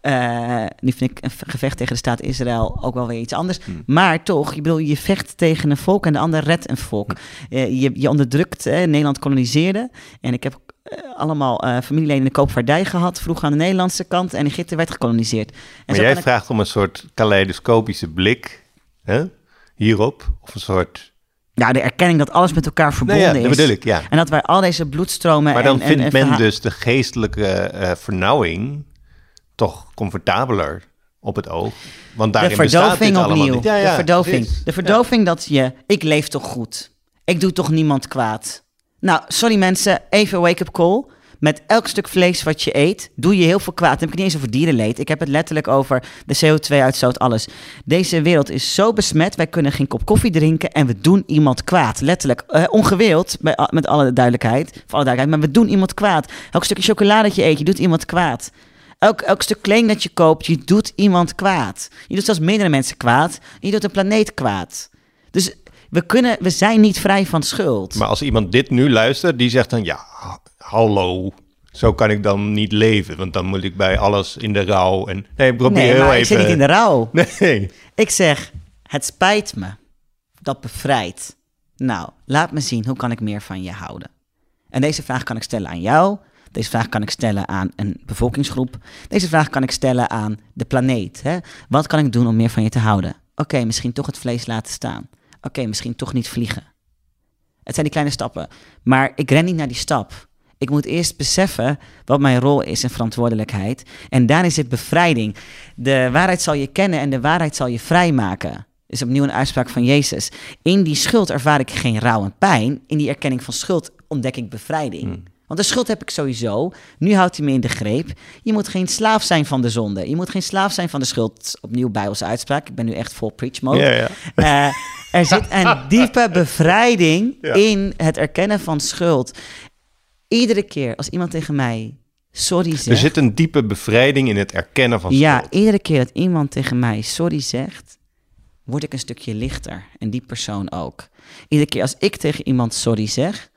Eh, nu vind ik een gevecht tegen de staat Israël ook wel weer iets anders. Maar toch, je, bedoel, je vecht tegen een volk en de ander redt een volk. Je, je onderdrukt, Nederland koloniseerde. En ik heb allemaal eh, familieleden in de koopvaardij gehad, vroeg aan de Nederlandse kant. En Egypte werd gekoloniseerd. En Maar jij ik- vraagt om een soort kaleidoscopische blik hè, hierop. Of een soort... Ja, de erkenning dat alles met elkaar Nou verbonden ja, dat is. bedoel ik, ja. En dat wij al deze bloedstromen Maar dan en, vindt en, en men dus de geestelijke eh, vernauwing toch comfortabeler op het oog. Want de daarin bestaat dit verdoving allemaal opnieuw. niet. Ja, de ja, verdoving. precies. De verdoving dat je, ik leef toch goed. Ik doe toch niemand kwaad. Nou, sorry mensen, even wake-up call. Met elk stuk vlees wat je eet, doe je heel veel kwaad. Dan heb ik niet eens over dierenleed. Ik heb het letterlijk over de CO2-uitstoot, alles. Deze wereld is zo besmet, wij kunnen geen kop koffie drinken en we doen iemand kwaad. Letterlijk, eh, ongewild, met alle duidelijkheid, voor alle duidelijkheid, maar we doen iemand kwaad. Elk stukje chocolade dat je eet, je doet iemand kwaad. Elk, elk stuk kleding dat je koopt, je doet iemand kwaad. Je doet zelfs meerdere mensen kwaad. Je doet een planeet kwaad. Dus we, kunnen, we zijn niet vrij van schuld. Maar als iemand dit nu luistert, die zegt dan... Ja, ha- hallo, zo kan ik dan niet leven. Want dan moet ik bij alles in de rouw. En, nee, probeer nee, heel maar even... ik zit niet in de rouw. <laughs> Nee. Ik zeg, het spijt me. Dat bevrijdt. Nou, laat me zien, hoe kan ik meer van je houden? En deze vraag kan ik stellen aan jou. Deze vraag kan ik stellen aan een bevolkingsgroep. Deze vraag kan ik stellen aan de planeet. Hè? Wat kan ik doen om meer van je te houden? Oké, misschien toch het vlees laten staan. Oké, misschien toch niet vliegen. Het zijn die kleine stappen. Maar ik ren niet naar die stap. Ik moet eerst beseffen wat mijn rol is en verantwoordelijkheid. En daarin zit bevrijding. De waarheid zal je kennen en de waarheid zal je vrijmaken. Is opnieuw een uitspraak van Jezus. In die schuld ervaar ik geen rouw en pijn. In die erkenning van schuld ontdek ik bevrijding. Want de schuld heb ik sowieso. Nu houdt hij me in de greep. Je moet geen slaaf zijn van de zonde. Je moet geen slaaf zijn van de schuld. Opnieuw Bijbelse uitspraak. Ik ben nu echt vol preach mode. Ja, ja. Eh, er zit een <laughs> diepe bevrijding Ja. in het erkennen van schuld. Iedere keer als iemand tegen mij sorry zegt. Er zit een diepe bevrijding in het erkennen van ja, schuld. iedere keer dat iemand tegen mij sorry zegt, word ik een stukje lichter. En die persoon ook. Iedere keer als ik tegen iemand sorry zeg,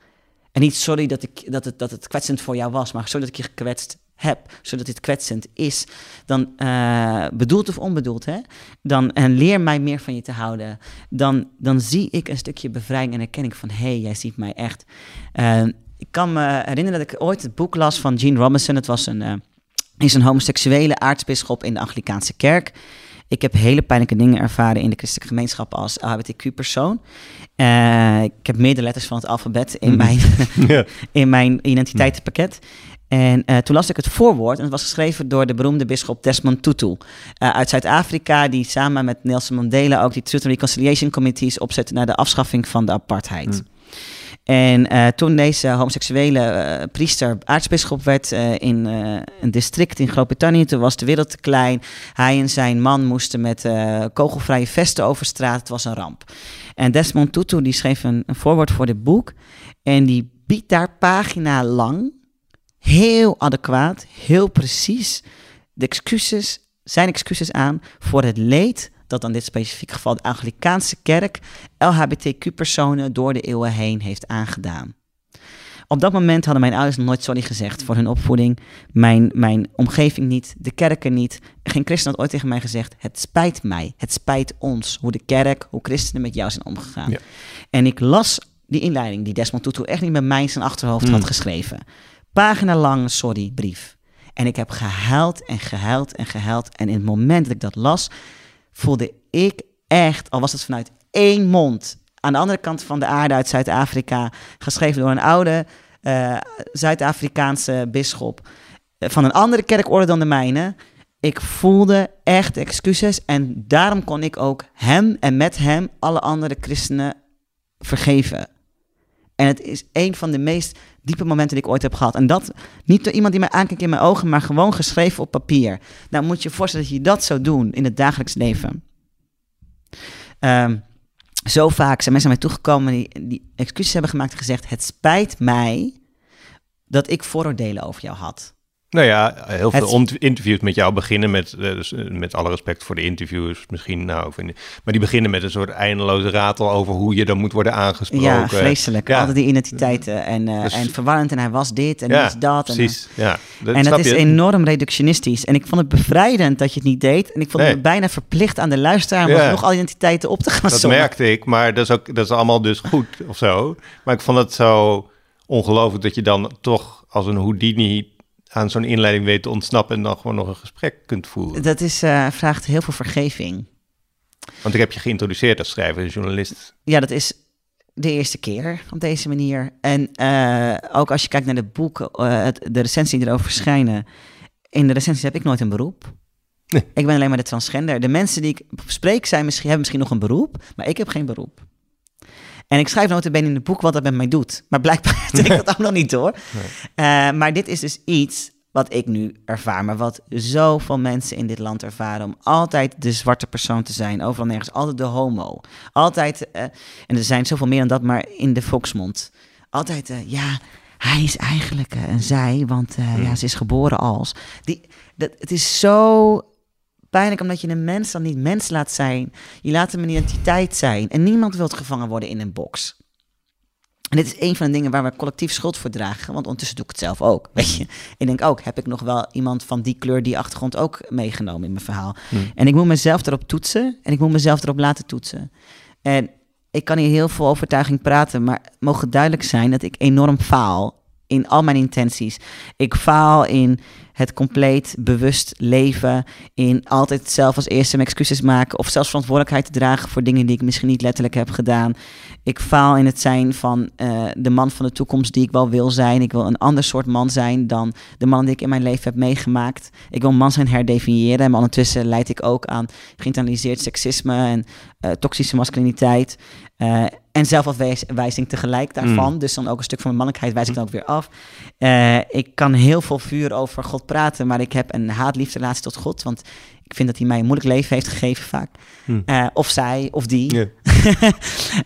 en niet sorry dat, ik, dat, het, dat het kwetsend voor jou was, maar sorry dat ik je gekwetst heb, zodat dit kwetsend is, dan uh, bedoeld of onbedoeld, hè? Dan, en leer mij meer van je te houden. Dan, dan zie ik een stukje bevrijding en erkenning van, hé, hey, jij ziet mij echt. Uh, ik kan me herinneren dat ik ooit het boek las van Gene Robinson. Het was een, uh, is een homoseksuele aartsbisschop in de Anglikaanse kerk. Ik heb hele pijnlijke dingen ervaren in de christelijke gemeenschap als LHBTQ-persoon. Uh, ik heb meerdere letters van het alfabet in, mijn, <laughs> ja. in mijn identiteitenpakket. En uh, toen las ik het voorwoord en het was geschreven door de beroemde bisschop Desmond Tutu uh, uit Zuid-Afrika, die samen met Nelson Mandela ook die Truth and Reconciliation Committees opzette naar de afschaffing van de apartheid. Mm. En uh, toen deze homoseksuele uh, priester aartsbisschop werd uh, in een district in Groot-Brittannië, toen was de wereld te klein. Hij en zijn man moesten met kogelvrije vesten over straat. Het was een ramp. En Desmond Tutu die schreef een, een voorwoord voor dit boek. En die biedt daar pagina lang, heel adequaat, heel precies, de excuses, zijn excuses aan voor het leed dat dan dit specifieke geval de Anglikaanse kerk LHBTQ-personen door de eeuwen heen heeft aangedaan. Op dat moment hadden mijn ouders nog nooit sorry gezegd voor hun opvoeding. Mijn, mijn omgeving niet, de kerken niet. Geen christen had ooit tegen mij gezegd: Het spijt mij, het spijt ons hoe de kerk, hoe christenen met jou zijn omgegaan. Ja. En ik las die inleiding die Desmond Tutu echt niet met mij in zijn achterhoofd mm. had geschreven. Pagina lang sorry brief. En ik heb gehuild en gehuild en gehuild. En in het moment dat ik dat las, voelde ik echt, al was het vanuit één mond, aan de andere kant van de aarde uit Zuid-Afrika, geschreven door een oude uh, Zuid-Afrikaanse bisschop uh, van een andere kerkorde dan de mijne. Ik voelde echt excuses en daarom kon ik ook hem en met hem alle andere christenen vergeven. En het is een van de meest diepe momenten die ik ooit heb gehad. En dat niet door iemand die mij aankijkt in mijn ogen, maar gewoon geschreven op papier. Nou moet je je voorstellen dat je dat zou doen in het dagelijks leven. Ehm, zo vaak zijn mensen naar mij toegekomen die, die excuses hebben gemaakt en gezegd: Het spijt mij dat ik vooroordelen over jou had. Nou ja, heel veel interviews met jou beginnen met, uh, dus, uh, met alle respect voor de interviewers misschien, nou, vind, maar die beginnen met een soort eindeloze ratel over hoe je dan moet worden aangesproken. Ja, vreselijk. Ja. Altijd die identiteiten en, uh, dus, en verwarrend en hij was dit en ja, was dat. Precies, en, ja. Dat, en dat is je? enorm reductionistisch. En ik vond het bevrijdend dat je het niet deed en ik vond nee. het bijna verplicht aan de luisteraar om ja. nog al identiteiten op te gaan Dat merkte ik, maar dat is, ook, dat is allemaal dus goed of zo. Maar ik vond het zo ongelooflijk dat je dan toch als een Houdini aan zo'n inleiding weet te ontsnappen en dan gewoon nog een gesprek kunt voeren. Dat is, uh, vraagt heel veel vergeving. Want ik heb je geïntroduceerd als schrijver en journalist. Ja, dat is de eerste keer op deze manier. En uh, ook als je kijkt naar de boeken, uh, de recensies die erover verschijnen. In de recensies heb ik nooit een beroep. Nee. Ik ben alleen maar de transgender. De mensen die ik spreek zijn misschien, hebben misschien nog een beroep, maar ik heb geen beroep. En ik schrijf notabene in het boek wat dat met mij doet. Maar blijkbaar <laughs> denk ik dat <laughs> allemaal niet door. Nee. Uh, maar dit is dus iets wat ik nu ervaar, maar wat zoveel mensen in dit land ervaren. Om altijd de zwarte persoon te zijn, overal nergens. Altijd de homo. Altijd, uh, en er zijn zoveel meer dan dat, maar in de volksmond. Altijd, uh, ja, hij is eigenlijk een zij, want ja, ze is geboren als. Die, dat, het is zo pijnlijk omdat je een mens dan niet mens laat zijn. Je laat hem een identiteit zijn. En niemand wil gevangen worden in een box. En dit is een van de dingen waar we collectief schuld voor dragen. Want ondertussen doe ik het zelf ook. Weet je? Ik denk ook, heb ik nog wel iemand van die kleur, die achtergrond ook meegenomen in mijn verhaal. Hmm. En ik moet mezelf erop toetsen. En ik moet mezelf erop laten toetsen. En ik kan hier heel veel overtuiging praten. Maar het mogen duidelijk zijn dat ik enorm faal in al mijn intenties. Ik faal in het compleet bewust leven, in altijd zelf als eerste mijn excuses maken of zelfs verantwoordelijkheid te dragen voor dingen die ik misschien niet letterlijk heb gedaan. Ik faal in het zijn van uh, de man van de toekomst die ik wel wil zijn. Ik wil een ander soort man zijn dan de man die ik in mijn leven heb meegemaakt. Ik wil man zijn herdefiniëren, maar ondertussen leid ik ook aan geïnternaliseerd seksisme en uh, toxische masculiniteit. Uh, en zelfafwijzing tegelijk daarvan. Mm. Dus dan ook een stuk van mijn mannelijkheid wijs ik dan ook weer af. Uh, ik kan heel veel vuur over God praten, maar ik heb een haat-liefde tot God. Want ik vind dat hij mij een moeilijk leven heeft gegeven vaak. Mm. Uh, of zij, of die.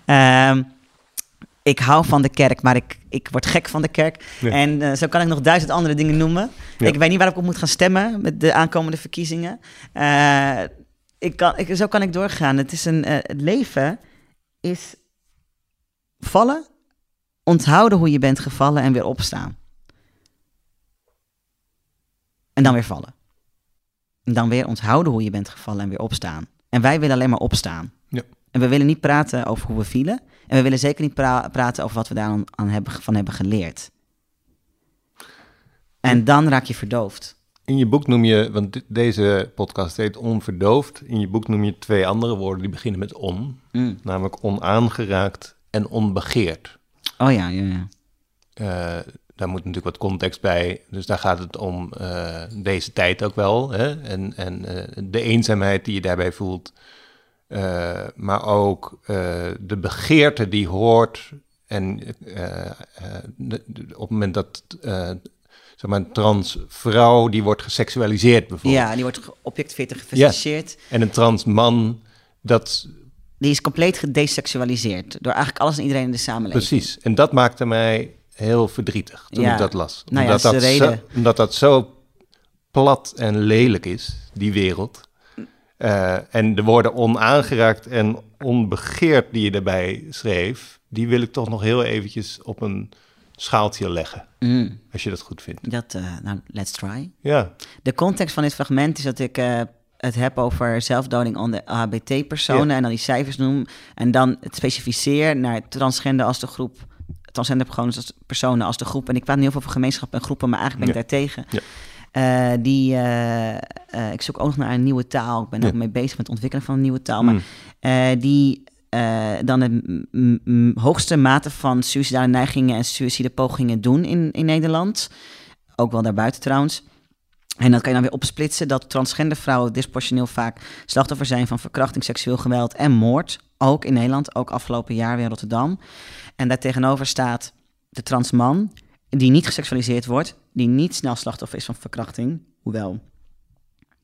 Yeah. <laughs> um, ik hou van de kerk, maar ik, ik word gek van de kerk. Ja. En uh, zo kan ik nog duizend andere dingen noemen. Ja. Ik weet niet waar ik op moet gaan stemmen met de aankomende verkiezingen. Uh, ik kan, ik, zo kan ik doorgaan. Het, is een, uh, het leven is vallen, onthouden hoe je bent gevallen en weer opstaan. En dan weer vallen. En dan weer onthouden hoe je bent gevallen en weer opstaan. En wij willen alleen maar opstaan. Ja. En we willen niet praten over hoe we vielen. En we willen zeker niet pra praten over wat we daar aan, aan hebben, van hebben geleerd. En dan raak je verdoofd. In je boek noem je, want deze podcast heet Onverdoofd. In je boek noem je twee andere woorden die beginnen met on. Mm. Namelijk onaangeraakt en onbegeerd. Oh ja, ja, ja. Uh, daar moet natuurlijk wat context bij. Dus daar gaat het om uh, deze tijd ook wel. Hè? En, en uh, de eenzaamheid die je daarbij voelt. maar ook de begeerte die hoort. En de, de, op het moment dat zeg maar, een trans vrouw die wordt geseksualiseerd bijvoorbeeld. Ja, die wordt geobjectiveerd en. Ja. En een trans man dat die is compleet gedesexualiseerd door eigenlijk alles en iedereen in de samenleving. Precies, en dat maakte mij heel verdrietig toen ja. ik dat las. Nou omdat, ja, dat. Zo, omdat dat zo plat en lelijk is, die wereld. Uh, en de woorden onaangeraakt en onbegeerd die je daarbij schreef, die wil ik toch nog heel eventjes op een schaaltje leggen. Mm. Als je dat goed vindt. Dat, uh, nou, let's try. Ja. De context van dit fragment is dat ik uh, het heb over zelfdoding onder HBT-personen ja. en dan die cijfers noem. En dan het specificeer naar transgender als de groep. Transgender als personen als de groep. En ik praat niet heel veel over gemeenschappen en groepen, maar eigenlijk ben ik ja. daartegen. Ja. Uh, die, uh, uh, ik zoek ook nog naar een nieuwe taal. Ik ben ja. ook mee bezig met het ontwikkelen van een nieuwe taal. Mm. Maar die dan de hoogste mate van suïcidale neigingen en suïcidepogingen doen in, in Nederland. Ook wel daarbuiten trouwens. En dat kan je dan weer opsplitsen dat transgender vrouwen disproportioneel vaak slachtoffer zijn van verkrachting, seksueel geweld en moord. Ook in Nederland, ook afgelopen jaar weer in Rotterdam. En daartegenover staat de transman, die niet geseksualiseerd wordt, die niet snel slachtoffer is van verkrachting, hoewel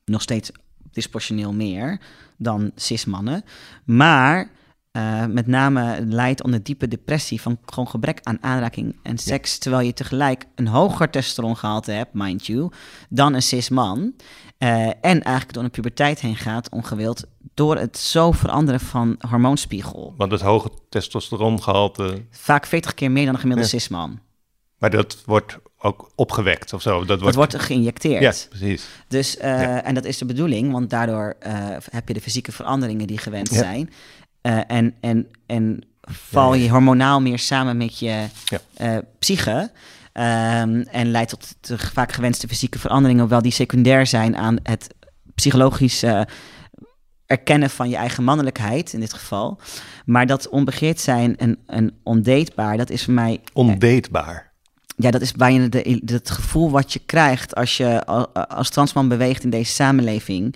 nog steeds disproportioneel meer dan cis-mannen. Maar uh, met name leidt onder diepe depressie van gewoon gebrek aan aanraking en seks, terwijl je tegelijk een hoger testosterongehalte hebt, mind you, dan een cis-man. Uh, en eigenlijk door een puberteit heen gaat, ongewild, door het zo veranderen van hormoonspiegel. Want het hoge testosterongehalte... Vaak 40 keer meer dan een gemiddelde cis-man. Maar dat wordt ook opgewekt of zo. Dat wordt, dat wordt geïnjecteerd. Ja, precies. Dus, uh, En dat is de bedoeling, want daardoor heb je de fysieke veranderingen die gewenst zijn. Uh, en, en, en val je hormonaal meer samen met je uh, psyche. Um, en leidt tot de vaak gewenste fysieke veranderingen, hoewel die secundair zijn aan het psychologische erkennen van je eigen mannelijkheid in dit geval. Maar dat onbegeerd zijn en, en ondeedbaar, dat is voor mij. Ondeedbaar. Ja, dat is bijna de, het gevoel wat je krijgt als je als transman beweegt in deze samenleving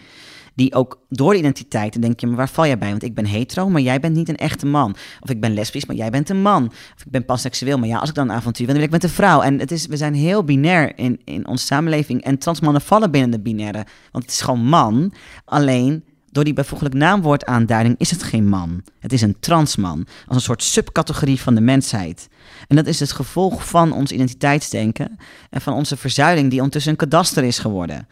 die ook door de identiteit, denk je, maar waar val jij bij? Want ik ben hetero, maar jij bent niet een echte man. Of ik ben lesbisch, maar jij bent een man. Of ik ben panseksueel, maar ja, als ik dan een avontuur ben, dan wil ik met een vrouw. En het is, we zijn heel binair in, in onze samenleving. En transmannen vallen binnen de binaire, want het is gewoon man. Alleen door die bijvoeglijk naamwoordaanduiding is het geen man. Het is een transman, als een soort subcategorie van de mensheid. En dat is het gevolg van ons identiteitsdenken en van onze verzuiling die ondertussen een kadaster is geworden.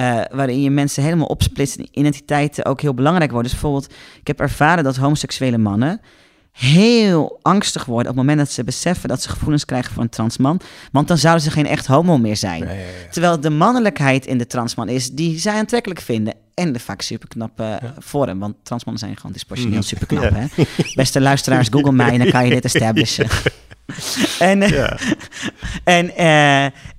Uh, waarin je mensen helemaal opsplitst en identiteiten ook heel belangrijk worden. Dus bijvoorbeeld, ik heb ervaren dat homoseksuele mannen heel angstig worden op het moment dat ze beseffen dat ze gevoelens krijgen van een transman. Want dan zouden ze geen echt homo meer zijn. Terwijl de mannelijkheid in de transman is die zij aantrekkelijk vinden. En de vaak superknappe ja. vorm. Want transmannen zijn gewoon disproportioneel mm. superknap. Hè? Beste luisteraars, google mij en dan kan je dit <laughs> establishen. <laughs> <laughs> en ja. <laughs> en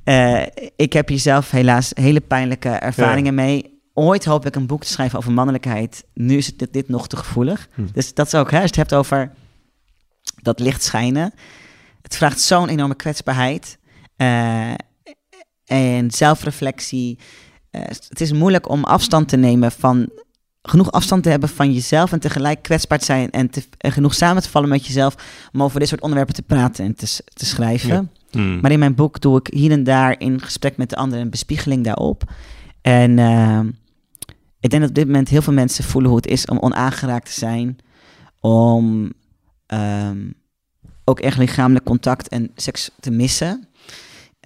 uh, ik heb hier zelf helaas hele pijnlijke ervaringen mee. Ooit hoop ik een boek te schrijven over mannelijkheid. Nu is dit, dit nog te gevoelig. Hm. Dus dat is ook, hè, als je het hebt over dat licht schijnen. Het vraagt zo'n enorme kwetsbaarheid. Uh, en zelfreflectie. het is moeilijk om afstand te nemen van genoeg afstand te hebben van jezelf en tegelijk kwetsbaar te zijn en, te, genoeg samen te vallen met jezelf om over dit soort onderwerpen te praten en te, te schrijven. Hmm. Maar in mijn boek doe ik hier en daar in gesprek met de anderen een bespiegeling daarop. En uh, ik denk dat op dit moment heel veel mensen voelen hoe het is om onaangeraakt te zijn, om um, ook echt lichamelijk contact en seks te missen.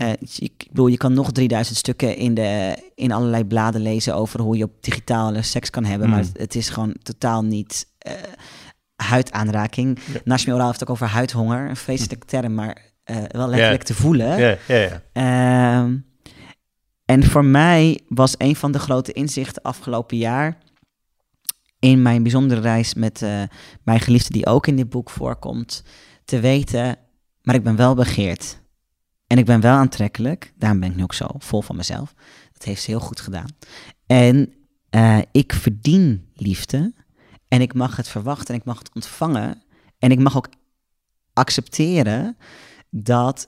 Uh, ik bedoel, je kan nog 3000 stukken in, de, in allerlei bladen lezen over hoe je op digitale seks kan hebben, maar mm. het, is gewoon totaal niet uh, huidaanraking. Ja. Oral heeft het ook over huidhonger, een vreselijke term, maar uh, wel letterlijk te voelen. Ja, ja, ja. Uh, en voor mij was een van de grote inzichten afgelopen jaar in mijn bijzondere reis met mijn geliefde die ook in dit boek voorkomt, te weten, maar ik ben wel begeerd. En ik ben wel aantrekkelijk. Daarom ben ik nu ook zo vol van mezelf. Dat heeft ze heel goed gedaan. En uh, ik verdien liefde. En ik mag het verwachten en ik mag het ontvangen. En ik mag ook accepteren dat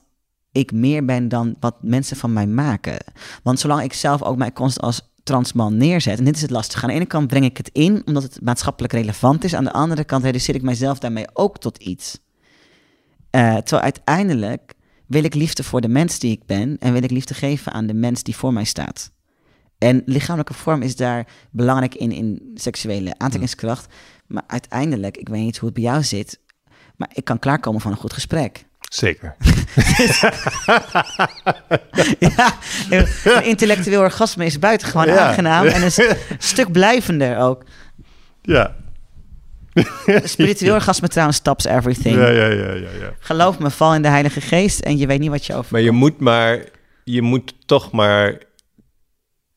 ik meer ben dan wat mensen van mij maken. Want zolang ik zelf ook mijn konst als transman neerzet, en dit is het lastige. Aan de ene kant breng ik het in omdat het maatschappelijk relevant is. Aan de andere kant reduceer ik mijzelf daarmee ook tot iets. Uh, terwijl uiteindelijk wil ik liefde voor de mens die ik ben en wil ik liefde geven aan de mens die voor mij staat. En lichamelijke vorm is daar belangrijk in, in seksuele aantrekkingskracht. Maar uiteindelijk, ik weet niet hoe het bij jou zit, maar ik kan klaarkomen van een goed gesprek. Zeker. <laughs> ja, een intellectueel orgasme is buitengewoon ja. aangenaam en een <laughs> stuk blijvender ook. Ja, <laughs> Spiritueel orgasme trouwens stops everything. Ja, ja, ja, ja, ja. Geloof me, val in de Heilige Geest en je weet niet wat je over. Maar je moet maar, je moet toch maar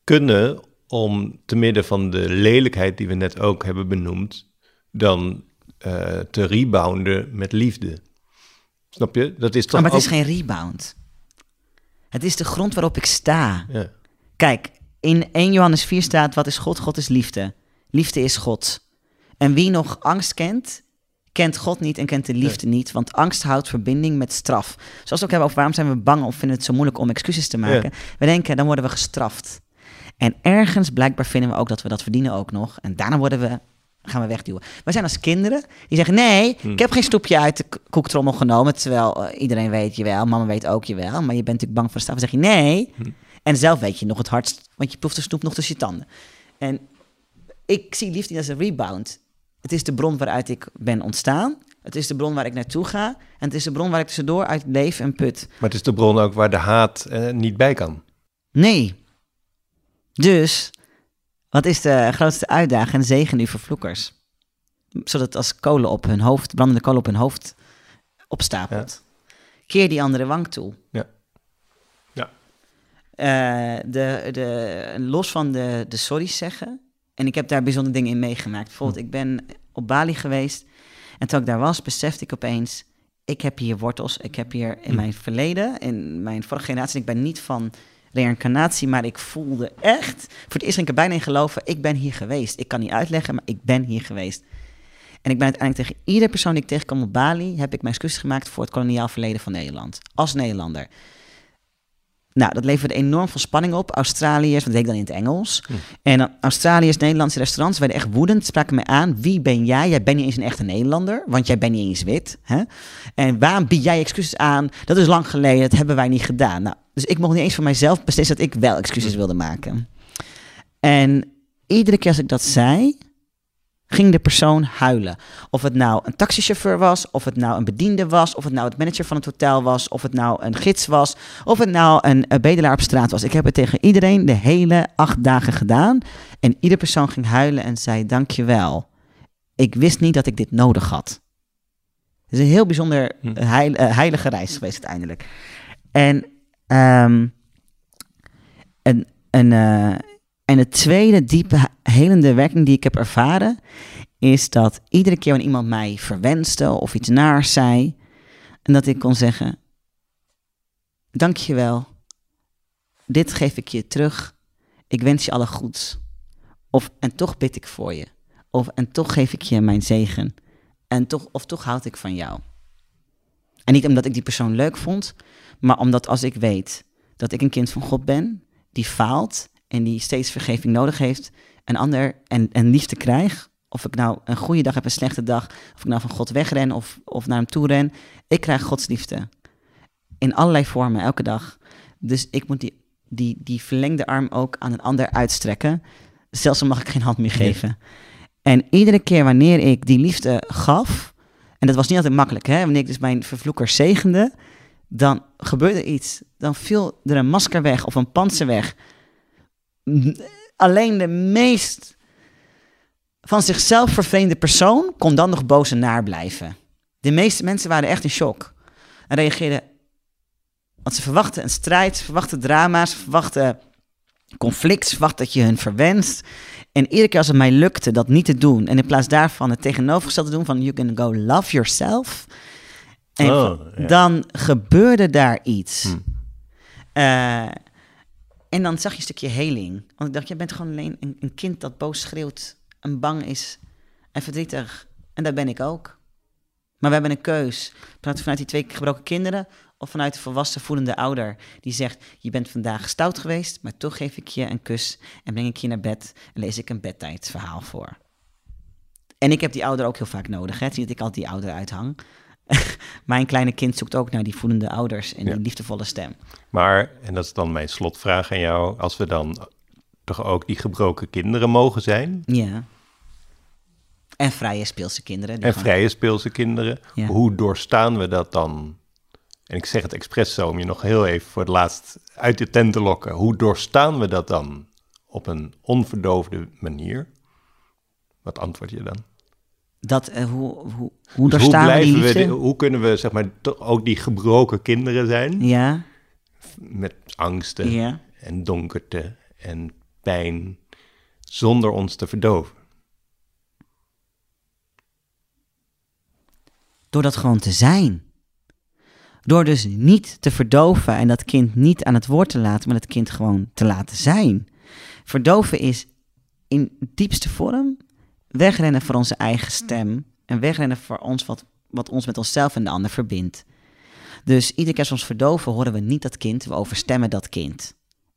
kunnen om te midden van de lelijkheid die we net ook hebben benoemd, dan uh, te rebounden met liefde. Snap je? Dat is toch. maar het is geen rebound. Het is de grond waarop ik sta. Ja. Kijk, in 1 Johannes 4 staat: wat is God? God is liefde. Liefde is God. En wie nog angst kent, kent God niet en kent de liefde niet. Want angst houdt verbinding met straf. Zoals we ook hebben over waarom zijn we bang of vinden het zo moeilijk om excuses te maken. We denken, dan worden we gestraft. En ergens blijkbaar vinden we ook dat we dat verdienen ook nog. En daarna worden we, gaan we wegduwen. We zijn als kinderen die zeggen, nee, Hm. ik heb geen stoepje uit de koektrommel genomen. Terwijl eh, iedereen weet je wel, mama weet ook je wel. Maar je bent natuurlijk bang voor straf. Dan zeg je nee. Hm. En zelf weet je nog het hardst, want je proeft de snoep nog tussen je tanden. En ik zie liefde niet als een rebound. Het is de bron waaruit ik ben ontstaan. Het is de bron waar ik naartoe ga. En het is de bron waar ik tussendoor uit leef en put. Maar het is de bron ook waar de haat eh, niet bij kan. Nee. Dus, wat is de grootste uitdaging en zegen nu voor vloekers? Zodat als kolen op hun hoofd, brandende kolen op hun hoofd opstapelt. Keer die andere wang toe. Ja. Ja. Eh, de, de, los van de, de sorry's zeggen. En ik heb daar bijzondere dingen in meegemaakt. Bijvoorbeeld, ik ben op Bali geweest. En toen ik daar was, besefte ik opeens... ik heb hier wortels. Ik heb hier in mijn verleden, in mijn vorige generatie... ik ben niet van reïncarnatie, maar ik voelde echt... voor het eerst ging ik er bijna in geloven... ik ben hier geweest. Ik kan niet uitleggen, maar ik ben hier geweest. En ik ben uiteindelijk tegen iedere persoon die ik tegenkom op Bali... heb ik mijn excuses gemaakt voor het koloniaal verleden van Nederland. Als Nederlander. Nou, dat leverde enorm veel spanning op. Australiërs, dat deed ik dan in het Engels. En Australiërs, Nederlandse restaurants werden echt woedend. Spraken mij aan, wie ben jij? Jij bent niet eens een echte Nederlander, want jij bent niet eens wit. Hè? En waarom bied jij excuses aan? Dat is lang geleden, dat hebben wij niet gedaan. Nou, dus ik mocht niet eens van mijzelf beslissen dat ik wel excuses wilde maken. En iedere keer als ik dat zei, ging de persoon huilen. Of het nou een taxichauffeur was, of het nou een bediende was, of het nou het manager van het hotel was, of het nou een gids was, of het nou een, eh, bedelaar op straat was. Ik heb het tegen iedereen de hele acht dagen gedaan. En iedere persoon ging huilen en zei: Dankjewel. Ik wist niet dat ik dit nodig had. Het is een heel bijzonder Hm. heil- eh, heilige reis geweest uiteindelijk. En, ehm en, en, eh, en de tweede diepe he- helende werking die ik heb ervaren, is dat iedere keer wanneer iemand mij verwenste of iets naars zei, en dat ik kon zeggen, dankjewel, dit geef ik je terug, ik wens je alle goeds. Of, en toch bid ik voor je. Of, en toch geef ik je mijn zegen. En toch, of toch houd ik van jou. En niet omdat ik die persoon leuk vond, maar omdat als ik weet dat ik een kind van God ben, die faalt en die steeds vergeving nodig heeft, een ander en, en liefde krijg, of ik nou een goede dag heb, een slechte dag, of ik nou van God wegren of, of naar hem toe ren, ik krijg Gods liefde. In allerlei vormen, elke dag. Dus ik moet die, die, die verlengde arm ook aan een ander uitstrekken, zelfs al mag ik geen hand meer geven. En iedere keer wanneer ik die liefde gaf, en dat was niet altijd makkelijk, hè? wanneer ik dus mijn vervloekers zegende, dan gebeurde iets. Dan viel er een masker weg of een panzer weg. Alleen de meest van zichzelf vervreemde persoon kon dan nog boos en naar blijven. De meeste mensen waren echt in shock en reageerden. Want ze verwachten een strijd, ze verwachten drama's, ze verwachten conflict, ze verwachten dat je hun verwenst. En iedere keer als het mij lukte dat niet te doen, en in plaats daarvan het tegenovergestelde doen van you can go love yourself, en Oh, ja. dan gebeurde daar iets. Hm. Eh, en dan zag je een stukje heling. Want ik dacht, jij bent gewoon alleen een, een kind dat boos schreeuwt en bang is en verdrietig. En dat ben ik ook. Maar we hebben een keus. Vanuit die twee gebroken kinderen of vanuit de volwassen voelende ouder die zegt: Je bent vandaag stout geweest, maar toch geef ik je een kus en breng ik je naar bed en lees ik een bedtijdverhaal voor. En ik heb die ouder ook heel vaak nodig. Hè? Niet dat ik altijd die ouder uithang. <laughs> Mijn kleine kind zoekt ook naar die voelende ouders en Ja. die liefdevolle stem. Maar, en dat is dan mijn slotvraag aan jou, als we dan toch ook die gebroken kinderen mogen zijn, Ja. En vrije speelse kinderen. en gewoon- vrije speelse kinderen, Ja. hoe doorstaan we dat dan? En ik zeg het expres zo om je nog heel even voor het laatst uit de tent te lokken. Hoe doorstaan we dat dan op een onverdoofde manier? Wat antwoord je dan? Dat, eh, hoe, hoe, hoe Dus we die we, hoe kunnen we zeg maar toch ook die gebroken kinderen zijn Ja, met angsten ja. en donkerte en pijn zonder ons te verdoven? Door dat gewoon te zijn. Door dus niet te verdoven en dat kind niet aan het woord te laten, maar dat kind gewoon te laten zijn. Verdoven is in diepste vorm wegrennen voor onze eigen stem en wegrennen voor ons wat, wat ons met onszelf en de ander verbindt. Dus iedere keer als we ons verdoven, horen we niet dat kind, we overstemmen dat kind.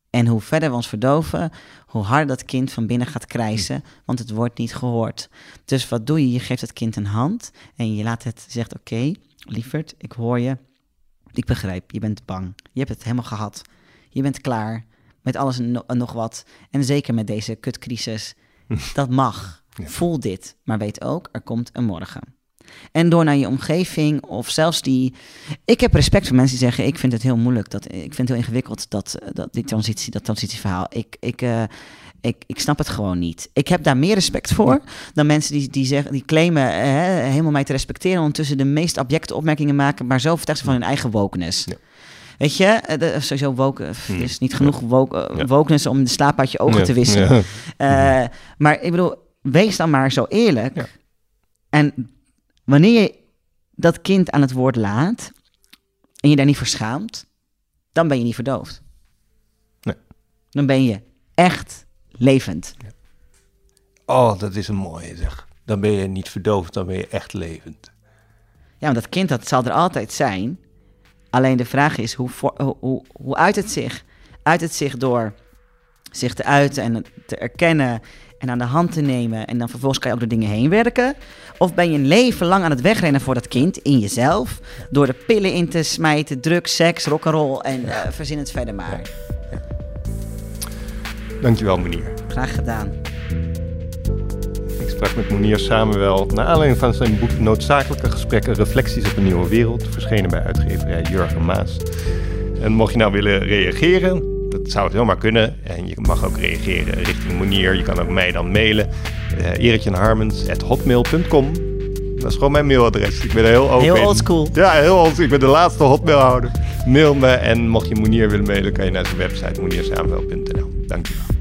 En hoe verder we ons verdoven, hoe harder dat kind van binnen gaat krijsen, want het wordt niet gehoord. Dus wat doe je? Je geeft het kind een hand en je laat het zegt: Oké, lieverd, ik hoor je. Ik begrijp, je bent bang. Je hebt het helemaal gehad. Je bent klaar met alles en nog wat. En zeker met deze kutcrisis. <laughs> Dat mag. Voel dit. Maar weet ook, er komt een morgen. En door naar je omgeving of zelfs die. Ik heb respect voor mensen die zeggen: Ik vind het heel moeilijk. Dat, ik vind het heel ingewikkeld dat, dat die transitie, dat transitieverhaal. Ik, ik, uh, ik, ik snap het gewoon niet. Ik heb daar meer respect voor dan mensen die, die, zeggen, die claimen hè, helemaal mij te respecteren. Ondertussen de meest abjecte opmerkingen maken, maar zo overtuigd van hun eigen wokeness. Ja. Weet je, eh, de, sowieso woken, er hmm. is niet genoeg woke, wokeness om de slaap uit je ogen te wissen. Uh, maar ik bedoel, wees dan maar zo eerlijk. En wanneer je dat kind aan het woord laat en je daar niet verschaamt, dan ben je niet verdoofd. Nee. Dan ben je echt levend. Oh, dat is een mooie zeg. Dan ben je niet verdoofd, dan ben je echt levend. Ja, want dat kind dat zal er altijd zijn. Alleen de vraag is, hoe, hoe, hoe, hoe uit het zich? Uit het zich door zich te uiten en te erkennen en aan de hand te nemen. En dan vervolgens kan je ook door dingen heen werken. Of ben je een leven lang aan het wegrennen voor dat kind in jezelf. Door de pillen in te smijten, drugs, seks, rock'n'roll en uh, verzin het verder maar. Dankjewel, meneer. Graag gedaan. Ik sprak met Monier Samuel naar aanleiding van zijn boek Noodzakelijke Gesprekken, Reflecties op een Nieuwe Wereld, verschenen bij uitgeverij Jurgen Maas. En mocht je nou willen reageren, dat zou het helemaal kunnen. En je mag ook reageren richting Monier. Je kan ook mij dan mailen. Uh. Dat is gewoon mijn mailadres. Ik ben er heel open Heel oldschool. Ja, heel oldschool. Ik ben de laatste hotmailhouder. Mail me en mocht je Monier willen mailen, kan je naar zijn website moniersamuel.nl. Dankjewel.